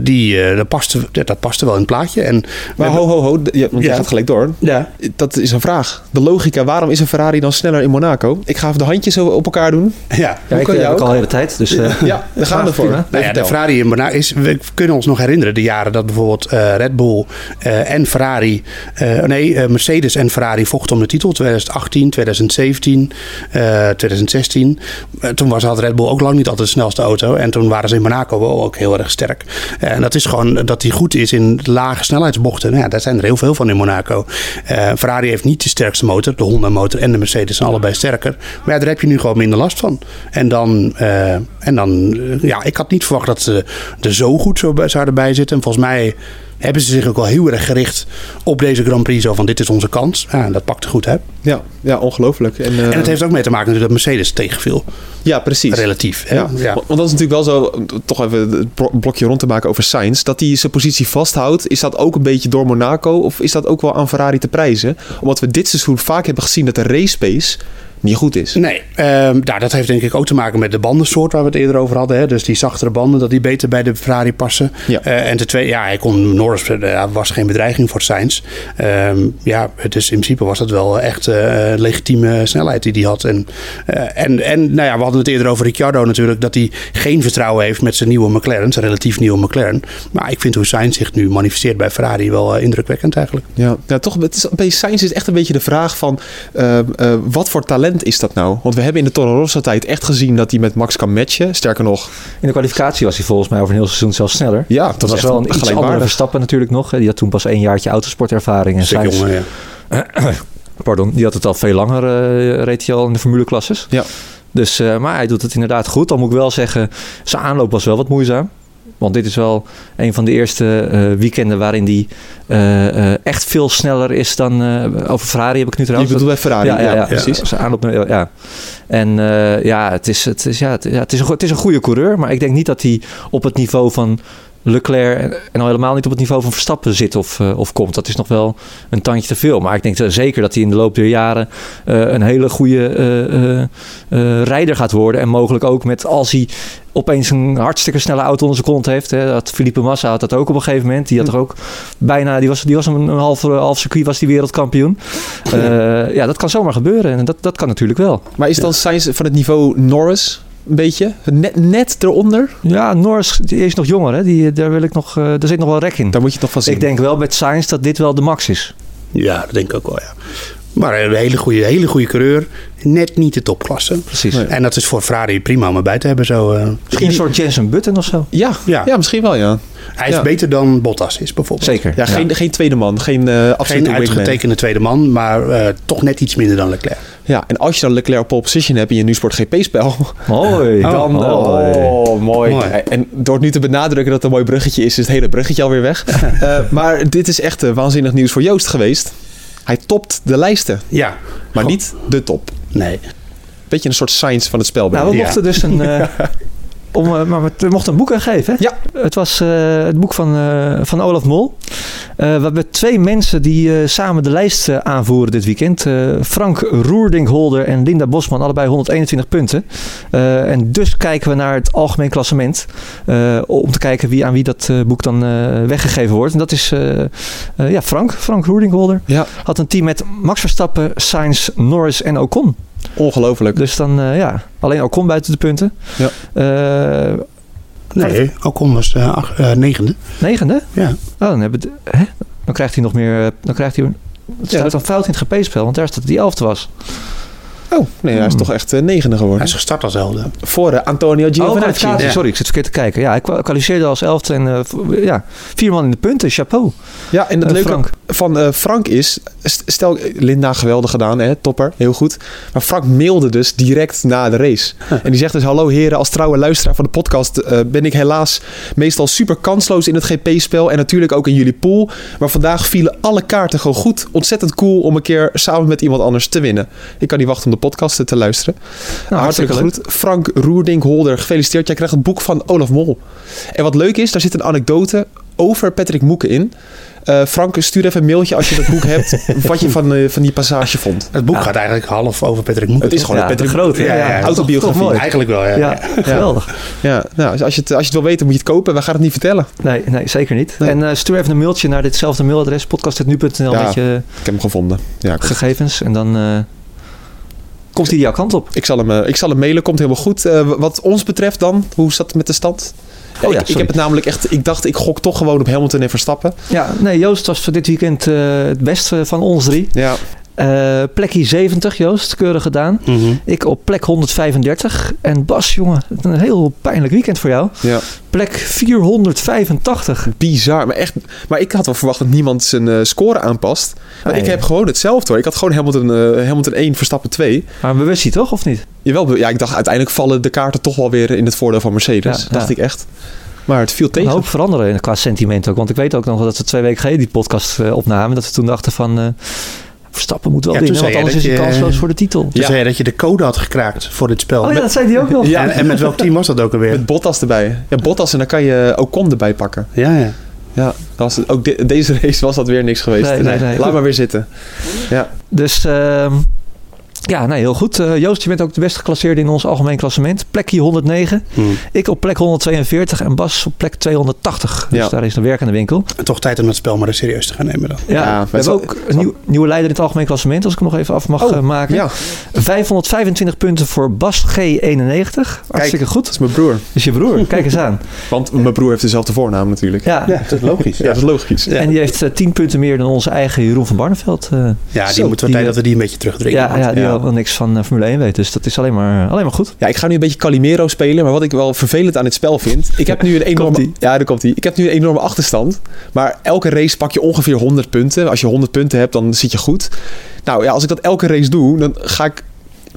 die, eh, dat, paste, ja, dat paste wel in het plaatje. En Maar ho, ho, ho, ja, want jij Ja. gaat gelijk door. Ja. Dat is een vraag. De logica, waarom is een Ferrari dan sneller in Monaco? Ik ga even de handjes zo op elkaar doen. Ja. Ja, ik kan heb ook? al de hele tijd. Dus, eh, Ja, gaan we voor. prima. Nou ja, de. Ferrari in Monaco is. We kunnen ons nog herinneren de jaren dat bijvoorbeeld eh, Red Bull eh, en Ferrari. eh, nee, eh, Mercedes en Ferrari vochten om de titel. 2018, 2017, eh, 2016. Eh, toen was had Red Bull ook lang niet altijd de snelste auto. En toen waren ze in Monaco wel ook heel erg sterk. Eh, en dat is gewoon dat hij goed is in lage snelheidsbochten. Nou ja, daar zijn er heel veel van in Monaco. Eh, Ferrari heeft niet de sterkste motor. De Honda motor en de Mercedes zijn allebei sterker. Maar daar heb je nu gewoon minder last van. En dan, eh, en dan ja, ik had niet verwacht dat ze er zo goed zouden bij zitten. En volgens mij hebben ze zich ook wel heel erg gericht op deze Grand Prix. Zo van, dit is onze kans. Ja, en dat pakte goed, hè? Ja, ja ongelooflijk. En, eh, En het heeft ook mee te maken natuurlijk dat Mercedes tegenviel. ja, precies. Relatief. Hè? Ja. Ja. Want dat is natuurlijk wel zo, toch even het blokje rond te maken over Sainz. Dat hij zijn positie vasthoudt, is dat ook een beetje door Monaco? Of is dat ook wel aan Ferrari te prijzen? Omdat we dit seizoen vaak hebben gezien dat de race pace niet goed is. Nee, ehm, nou, dat heeft denk ik ook te maken met de bandensoort waar we het eerder over hadden. Hè? Dus die zachtere banden, dat die beter bij de Ferrari passen. Ja. Eh, en ten tweede, ja, hij kon, Norris ja, was geen bedreiging voor Sainz. Ehm, ja, dus in principe was dat wel echt eh, legitieme snelheid die hij had. En, eh, en, en nou ja, we hadden het eerder over Ricciardo natuurlijk, dat hij geen vertrouwen heeft met zijn nieuwe McLaren, zijn relatief nieuwe McLaren. Maar ik vind hoe Sainz zich nu manifesteert bij Ferrari wel indrukwekkend eigenlijk. Ja, ja toch, het is, bij Sainz is echt een beetje de vraag van eh, eh, wat voor talent is dat nou? Want we hebben in de Toro Rosso tijd echt gezien dat hij met Max kan matchen. Sterker nog, In de kwalificatie was hij volgens mij over een heel seizoen zelfs sneller. ja, dat, Dat was wel een iets andere. Verstappen natuurlijk nog. Die had toen pas één jaartje autosportervaring. En Sainz, jongen, ja. pardon, die had het al veel langer, eh reed hij al in de formuleklasses. Ja. Dus, eh, maar hij doet het inderdaad goed. Dan moet ik wel zeggen, zijn aanloop was wel wat moeizaam. Want dit is wel een van de eerste eh, weekenden waarin die eh, eh, echt veel sneller is dan... over Ferrari heb ik nu Je trouwens. bedoelt bij Ferrari, ja, ja, ja, precies. Aanloop, ja. En ja, het is, het, is, ja, het, is een, het is een goede coureur. Maar ik denk niet dat hij op het niveau van Leclerc... en- en al helemaal niet op het niveau van Verstappen zit of, eh, of komt. Dat is nog wel een tandje te veel. Maar ik denk zeker dat hij in de loop der jaren... eh, een hele goede eh, rijder gaat worden. En mogelijk ook met als hij opeens een hartstikke snelle auto onder zijn kont heeft. Hè. Dat Felipe Massa had dat ook op een gegeven moment. Die had toch ook bijna, die was, die was een, een half, half circuit was die wereldkampioen. Eh, ja, dat kan zomaar gebeuren. En dat, dat kan natuurlijk wel. Maar is dan Sainz van het niveau Norris een beetje? Net, net eronder? Ja, Norris die is nog jonger. Hè. Die, daar, wil ik nog, eh, daar zit nog wel rek in. Daar moet je nog van zien. Ik denk wel met Sainz dat dit wel de max is. Ja, dat denk ik ook wel, ja. Maar een hele goede, hele goede coureur. Net niet de topklasse. Precies. Nee. En dat is voor Ferrari prima om erbij te hebben. Zo, eh. Misschien een soort Jensen Button of zo. Ja, ja. Ja. misschien wel, ja. Hij is Ja. beter dan Bottas is bijvoorbeeld. Zeker. Ja, geen, geen tweede man, geen eh wingman. uitgetekende tweede man, maar eh, toch net iets minder dan Leclerc. Ja, en als je dan Leclerc op pole position hebt in je NuSport GP-spel, Mooi. dan... Mooi. Oh, mooi. Mooi. En door nu te benadrukken dat het een mooi bruggetje is, is het hele bruggetje alweer weg. Eh, maar dit is echt waanzinnig nieuws voor Joost geweest. Hij topt de lijsten, Ja. maar Goh, niet de top. Nee. Beetje een soort science van het spel. Nou, we. Ja. mochten dus een... eh, om, eh, maar we mochten een boek aangeven. Hè? Ja. Het was eh, het boek van, eh, van Olaf Mol. We hebben twee mensen die samen de lijst aanvoeren dit weekend. Frank Roerdingholder en Linda Bosman, allebei 121 punten. En dus kijken we naar het algemeen klassement. om te kijken wie, aan wie dat boek dan weggegeven wordt. En dat is ja, Frank, Frank Roerdingholder. Ja, Had een team met Max Verstappen, Sainz, Norris en Ocon. Ongelooflijk. Dus dan, eh, ja, alleen Ocon buiten de punten. Ja. Eh, Nee, Ocon was eh, ach- negende. negende? Ja. Oh, dan, hebben de- hè? dan krijgt hij nog meer. Dan krijgt hij. Het staat dat- dan fout in het GP-spel, want daar staat dat die elfde was. Oh, nee, hij is Hmm. toch echt eh, negende Hij geworden. is gestart als elfde. Voor eh, Antonio Oh, Giovinazzi. Ja. sorry, ik zit verkeerd te kijken. Ja, hij kwa- kwalificeerde als elfde en eh, ja, vier man in de punten. Chapeau. Ja, en het leuke Frank. van eh, Frank is... st- Stel, Linda, geweldig gedaan, hè, topper, heel goed. Maar Frank mailde dus direct na de race. En die zegt dus... Hallo heren, als trouwe luisteraar van de podcast... eh, ben ik helaas meestal super kansloos in het GP-spel... en natuurlijk ook in jullie pool. Maar vandaag vielen alle kaarten gewoon goed. Ontzettend cool om een keer samen met iemand anders te winnen. Ik kan niet wachten om de podcast te luisteren. Nou, Hartelijk hartstikke groet. Frank Roerdink Holder, gefeliciteerd. Jij krijgt het boek van Olaf Mol. En wat leuk is, daar zit een anekdote over Patrick Moeken in. Eh, Frank, stuur even een mailtje als je dat boek hebt. wat je van, eh, van die passage vond. Het boek gaat eigenlijk half over Patrick Moeken. Het is gewoon Ja, een Patrick grote, ja, ja, ja. autobiografie. Toch. Eigenlijk wel, ja. Ja, geweldig. Ja, nou, als, je het, als je het wil weten, moet je het kopen. Wij gaan het niet vertellen. Nee, nee, zeker niet. Nee. En eh, stuur even een mailtje naar ditzelfde mailadres, podcast.nu.nl Ja. met je Ik heb hem gevonden. Ja, gegevens. En dan eh, komt hij jouw kant op. ik, zal hem, eh, ik zal hem mailen, komt helemaal goed. Eh, wat ons betreft dan, hoe zat het met de stand? Oh ja, ik, heb het namelijk echt... Ik dacht, ik gok toch gewoon op Hamilton en Verstappen. Ja, nee, Joost was voor dit weekend eh, het beste van ons drie. Ja, Eh plekje 70, Joost, keurig gedaan. Mhm. Ik op plek 135. En Bas, jongen, een heel pijnlijk weekend voor jou. ja. Plek 485. Bizar, maar echt. Maar ik had wel verwacht dat niemand zijn eh, score aanpast. Maar Nee. ik heb gewoon hetzelfde hoor. Ik had gewoon Hamilton, eh, Hamilton 1, Verstappen 2. Maar bewust hij toch, of niet? Jawel, ja, ik dacht uiteindelijk vallen de kaarten toch wel weer in het voordeel van Mercedes. Ja, dacht ja. ik echt. Maar het viel Een tegen. hoop veranderen qua sentiment ook. Want ik weet ook nog dat we twee weken geleden die podcast opnamen. Dat we toen dachten van... Verstappen moet wel Ja, winnen, want anders is hij kansloos voor de titel. Toen Ja. zei je dat je de code had gekraakt voor dit spel. Oh ja, Met- dat zei hij ook nog. Ja. en, en met welk team was dat ook alweer? Met Bottas erbij. Ja, Bottas en dan kan je Ocon erbij pakken. Ja, ja. Ja, dat was het- ook de- deze race was dat weer niks geweest. Nee, nee, nee. Laat maar weer zitten. Ja, Dus ehm, Ja, nee, heel goed. Eh, Joost, je bent ook de best geclasseerde in ons algemeen klassement. Plekje 109. Hmm. Ik op plek 142 en Bas op plek 240. Dus Ja. daar is een werk aan de winkel. Toch tijd om het spel maar eens serieus te gaan nemen dan. Ja, Ja, we hebben ook een nieuw, nieuwe leider in het algemeen klassement, als ik hem nog even af mag Oh, eh, maken. Ja, 525 punten voor Bas G91. Hartstikke dat goed. is mijn broer. is je broer, kijk eens aan. Want mijn broer heeft dezelfde voornaam natuurlijk. Ja. Ja, dat is logisch. Ja, dat is logisch. Ja. En die heeft eh, 10 punten meer dan onze eigen Jeroen van Barneveld. eh. Ja, die Zo, moeten we tijd dat we die een beetje terugdringen. ja, ja, wel niks van eh, Formule 1 weet. Dus dat is alleen maar, alleen maar goed. Ja, ik ga nu een beetje Calimero spelen, maar wat ik wel vervelend aan het spel vind, ik heb nu een enorme, ja, daar komt hij. Ik heb nu een enorme achterstand, maar elke race pak je ongeveer 100 punten. Als je 100 punten hebt, dan zit je goed. Nou ja, als ik dat elke race doe, dan ga ik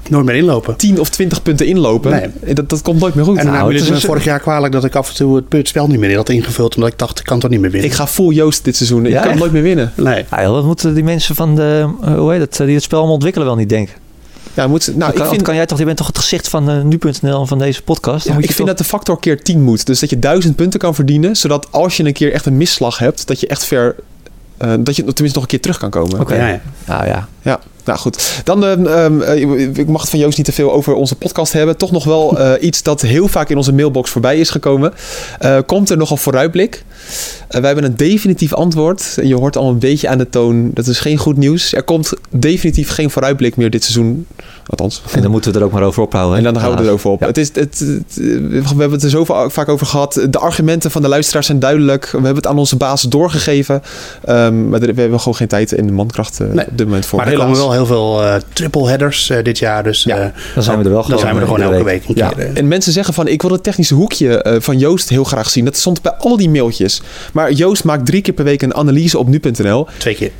Nooit meer inlopen. 10 of 20 punten inlopen. Nee. Dat, dat komt nooit meer goed. En dan Nou, het het is- me vorig jaar kwalijk dat ik af en toe het spel niet meer in had ingevuld. Omdat ik dacht, ik kan toch niet meer winnen. ik ga full Joost dit seizoen. Ik kan echt? nooit meer winnen. Nee. Ja, joh, wat moeten die mensen van de, eh, hoe heet het, eh, die het spel allemaal ontwikkelen wel niet denken? Ja, moet, nou, Dan ik vind, kan jij toch, je bent toch het gezicht van eh, nu.nl en van deze podcast? Dan ja, moet ik je vind toch- dat de factor keer 10 moet. Dus dat je 1000 punten kan verdienen, zodat als je een keer echt een misslag hebt, dat je echt ver, eh, dat je tenminste nog een keer terug kan komen. Oké. Ja, ja. Nou ja, Ja, nou goed. Dan, ehm, ehm, eh, ik mag het van Joost niet te veel over onze podcast hebben. Toch nog wel eh, iets dat heel vaak in onze mailbox voorbij is gekomen. Eh, komt er nog een vooruitblik? Wij hebben een definitief antwoord. En je hoort al een beetje aan de toon. Dat is geen goed nieuws. Er komt definitief geen vooruitblik meer dit seizoen. Althans. en dan moeten we er ook maar over ophouden. En dan houden we Ja. het erover op. Ja. Het is, het, het- we hebben het er zo va- vaak over gehad. De argumenten van de luisteraars zijn duidelijk. We hebben het aan onze baas doorgegeven. Ehm, maar er- we hebben gewoon geen tijd en de mankracht Nee. op dit moment voor. Maar er komen wel heel veel eh, triple headers eh, dit jaar. Dus Ja, eh, Dan zijn we er wel dan gewoon, zijn we er gewoon elke week Ja, keer. en mensen zeggen van ik wil het technische hoekje van Joost heel graag zien. Dat stond bij al die mailtjes. Maar Joost maakt drie keer per week een analyse op nu.nl. Twee keer.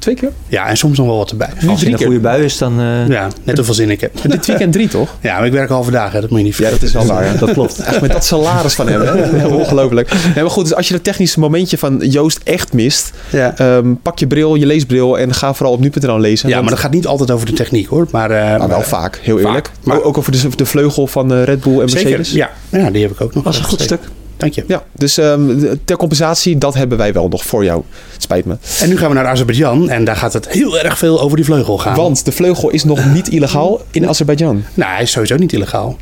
Twee keer? Ja, en soms nog wel wat erbij. Als je een goede bui is, dan... eh, Ja, net hoeveel zin ik heb. Dit weekend drie toch? Ja, maar ik werk halve dagen. Dat moet je niet Ja, dat is wel waar. ja. Dat klopt. Echt met dat salaris van hem. Hè? Ongelooflijk. Nee, maar goed, dus als je het technische momentje van Joost echt mist, Ja. ehm, pak je bril, je leesbril en ga vooral op nu.nl lezen. Ja, Want- maar dat gaat niet altijd over de techniek hoor. Maar, eh, Nou, wel maar- vaak, heel Vaak, eerlijk. maar- Maar ook over de, de vleugel van eh, Red Bull en Zeker. Mercedes. Ja. ja, die heb ik ook nog. Dat was een goed Zeker. stuk. Dank je. Ja, dus ehm, ter compensatie, dat hebben wij wel nog voor jou. Spijt me. En nu gaan we naar Azerbeidzjan en daar gaat het heel erg veel over die vleugel gaan. Want de vleugel is nog niet illegaal in Azerbeidzjan. Nou, hij is sowieso niet illegaal.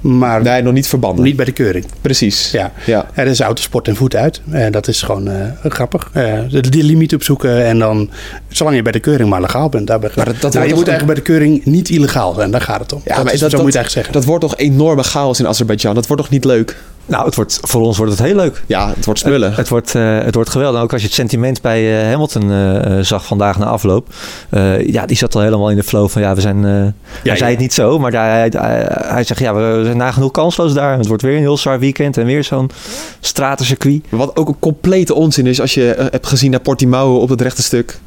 Maar Nee, nog niet verbannen. niet bij de keuring. Precies. Ja. Ja. Er is autosport en voet uit. En dat is gewoon eh, grappig. De, die limiet opzoeken en dan, zolang je bij de keuring maar legaal bent. Daar ben Maar dat- dat nou, je moet eigenlijk bij de keuring niet illegaal zijn. Daar gaat het om. Ja, dat maar is, dat, zo moet je eigenlijk zeggen. dat wordt toch enorme chaos in Azerbeidzjan. Dat wordt toch niet leuk? Nou, het wordt, voor ons wordt het heel leuk. Ja, het wordt smullen. Het, het wordt, eh, het wordt geweldig. En Ook als je het sentiment bij eh, Hamilton eh, zag vandaag na afloop. Ja, die zat al helemaal in de flow van ja, we zijn... eh, hij ja. zei het niet zo, maar daar, hij, hij, hij zegt ja, we zijn nagenoeg kansloos daar. Het wordt weer een heel zwaar weekend en weer zo'n stratencircuit. Wat ook een complete onzin is als je hebt gezien naar Portimao op het rechte stuk.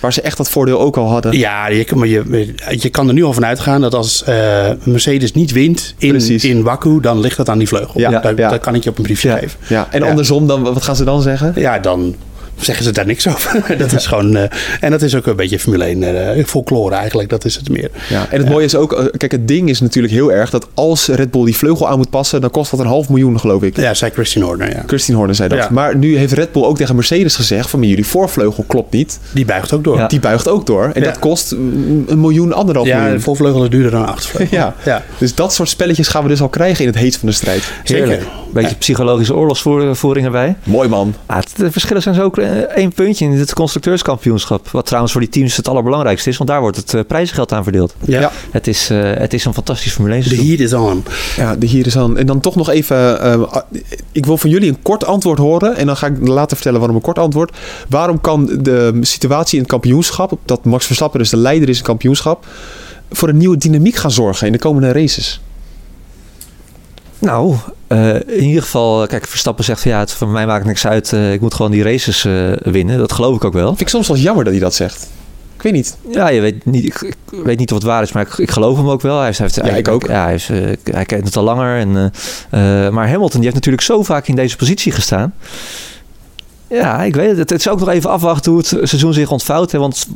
Waar ze echt dat voordeel ook al hadden. Ja, je, kan- maar je, je kan er nu al van uitgaan dat als eh, Mercedes niet wint in, Precies. in Baku, dan ligt dat aan die vleugel. Ja, dat, ja. dat kan ik je op een briefje geven. Ja, en andersom, dan, wat gaan ze dan zeggen? Ja, dan zeggen ze daar niks over. dat is gewoon, eh, en dat is ook een beetje Formule 1 eh, folklore eigenlijk, dat is het meer. Ja, en het mooie is ook, eh, kijk, het ding is natuurlijk heel erg dat als Red Bull die vleugel aan moet passen, dan kost dat een half miljoen, geloof ik. Ja, zei Christian Horner, ja. Christine Horner zei dat. Ja. Maar nu heeft Red Bull ook tegen Mercedes gezegd van, jullie voorvleugel klopt niet. Die buigt ook door. Ja. Die buigt ook door. En Ja. dat kost een miljoen, anderhalf Ja, de miljoen. voorvleugel is duurder dan achtervleugel. Ja. ja. Dus dat soort spelletjes gaan we dus al krijgen in het heet van de strijd. Heerlijk. Zeker. Beetje psychologische oorlogsvoering erbij. Mooi man. Ah, het- de verschillen zijn zo eh, één puntje in het constructeurskampioenschap. Wat trouwens voor die teams het allerbelangrijkste is, want daar wordt het eh, prijzengeld aan verdeeld. Ja. Ja. Het is, eh, het is een fantastisch Formule 1 De heat is on. Ja, de hier is aan. En dan toch nog even. ah, ik wil van jullie een kort antwoord horen. En dan ga ik later vertellen waarom een kort antwoord. Waarom kan de situatie in het kampioenschap. Dat Max Verstappen dus de leider is in het kampioenschap. voor een nieuwe dynamiek gaan zorgen in de komende races? Nou, eh, in ieder geval, kijk, Verstappen zegt van ja, het, voor mij maakt niks uit. eh, ik moet gewoon die races eh, winnen. Dat geloof ik ook wel. Vind ik soms wel jammer dat hij dat zegt. Ik weet niet. Ja, je weet niet, ik, ik weet niet of het waar is, maar ik, ik geloof hem ook wel. Hij heeft, hij heeft, Ja, ik ook. Ja, hij, heeft, eh, hij kent het al langer. En, eh, eh, maar Hamilton die heeft natuurlijk zo vaak in deze positie gestaan. Ja, ik weet het. Het, het is ook nog even afwachten hoe het seizoen zich ontvouwt. Hè, want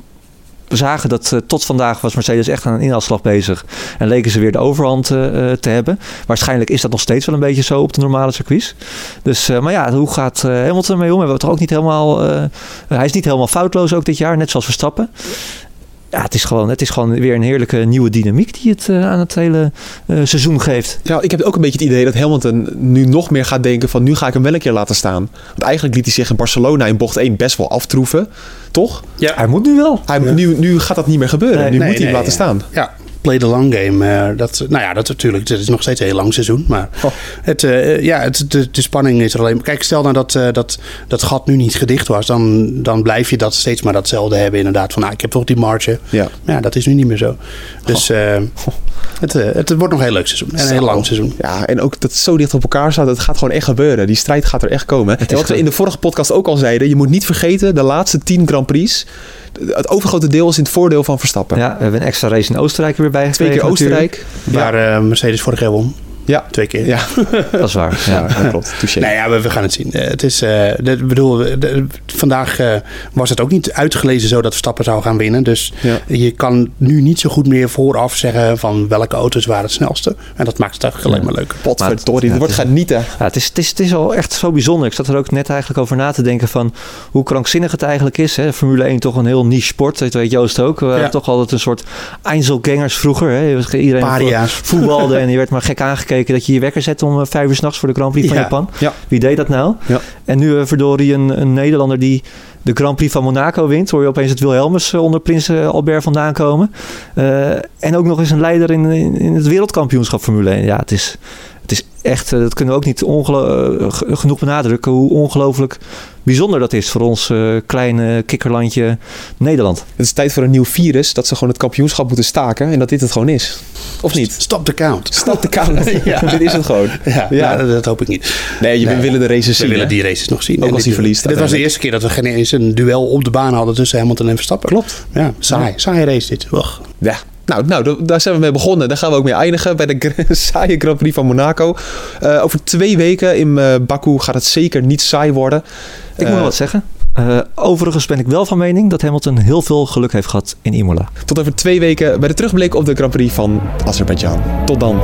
we zagen dat eh, tot vandaag was Mercedes echt aan een inhaalslag bezig. En leken ze weer de overhand eh, eh, te hebben. Waarschijnlijk is dat nog steeds wel een beetje zo op de normale circuits. Dus, maar ja, hoe gaat Hamilton mee om? Hebben we toch ook niet helemaal... hij is niet helemaal foutloos ook dit jaar, net zoals Verstappen. Ja, het is, gewoon, het is gewoon weer een heerlijke nieuwe dynamiek die het eh, aan het hele eh, seizoen geeft. Ja, ik heb ook een beetje het idee dat Hamilton nu nog meer gaat denken van nu ga ik hem wel een keer laten staan. Want eigenlijk liet hij zich in Barcelona in bocht 1 best wel aftroeven. Toch? Ja. Hij moet nu wel. Hij, nu, nu gaat dat niet meer gebeuren. Nee, nu Nee, moet hij hem nee, laten staan. Ja, play the long game. eh, dat, nou ja, dat natuurlijk. Het is nog steeds een heel lang seizoen. Maar Oh. het, eh, ja, het, de, de spanning is er alleen. Kijk, stel nou dat, eh, dat dat gat nu niet gedicht was. Dan, dan blijf je dat steeds maar datzelfde hebben. Inderdaad, van nou, ik heb toch die marge. Ja. Ja, dat is nu niet meer zo. Dus eh, het, het wordt nog een heel leuk seizoen. En een heel lang seizoen. Ja, en ook dat het zo dicht op elkaar staat. Het gaat gewoon echt gebeuren. Die strijd gaat er echt komen. En wat we in de vorige podcast ook al zeiden. Je moet niet vergeten, de laatste 10 Grand Prix. Het overgrote deel is in het voordeel van Verstappen. Ja, we hebben een extra race in Oostenrijk er weer bij Twee gekregen keer natuurlijk. Oostenrijk. Waar eh, Mercedes vorig jaar won. Ja. Twee keer. Ja, Dat is waar. Ja. dat klopt. Touché. Nou ja, we, we gaan het zien. Eh, het is, eh, de- ik bedoel, de- vandaag eh, was het ook niet uitgelezen zo dat Verstappen zou gaan winnen. Dus Ja. je kan nu niet zo goed meer vooraf zeggen van welke auto's waren het snelste. En dat maakt het eigenlijk alleen maar leuk. Potverdorie, er wordt het- genieten. Ja, het, is, het, is, het is al echt zo bijzonder. Ik zat er ook net eigenlijk over na te denken van hoe krankzinnig het eigenlijk is. Hè? Formule 1 toch een heel niche sport. Dat weet Joost ook. We hadden toch altijd een soort Einzelgangers vroeger. Hè? Iedereen Paria's. voetbalde en je werd maar gek aangekeken dat je je wekker zette om eh, vijf uur s'nachts voor de Grand Prix van Ja. Japan. Ja. Wie deed dat nou? Ja. En nu uh, verdorie een, een Nederlander die de Grand Prix van Monaco wint. Hoor je opeens het Wilhelmus eh, onder Prins eh, Albert vandaan komen. Eh, en ook nog eens een leider in, in, in het wereldkampioenschap Formule 1. Ja, het is, het is echt, eh, dat kunnen we ook niet eh, genoeg benadrukken, hoe ongelooflijk bijzonder dat is voor ons eh, kleine kikkerlandje Nederland. Het is tijd voor een nieuw virus. Dat ze gewoon het kampioenschap moeten staken. En dat dit het gewoon is. Of niet? Stop the count. Snap de kamer. Ja. Dit is het gewoon. Ja, Ja. nou, dat hoop ik niet. Nee, je Nee. willen de races We zien. willen hè? die races nog zien. Ook En als hij dit- verliest Dit was de eerste keer dat we geen eens een duel op de baan hadden tussen Hamilton en Verstappen. Klopt. Ja, saai. Saai race dit. Ugh. Ja. Nou, nou, da- daar zijn we mee begonnen. Daar gaan we ook mee eindigen bij de saaie Grand Prix van Monaco. Eh, over twee weken in eh, Baku gaat het zeker niet saai worden. Ik moet Eh, wel wat zeggen. Overigens ben ik wel van mening dat Hamilton heel veel geluk heeft gehad in Imola. Tot over twee weken bij de terugblik op de Grand Prix van Azerbeidzjan. Tot dan.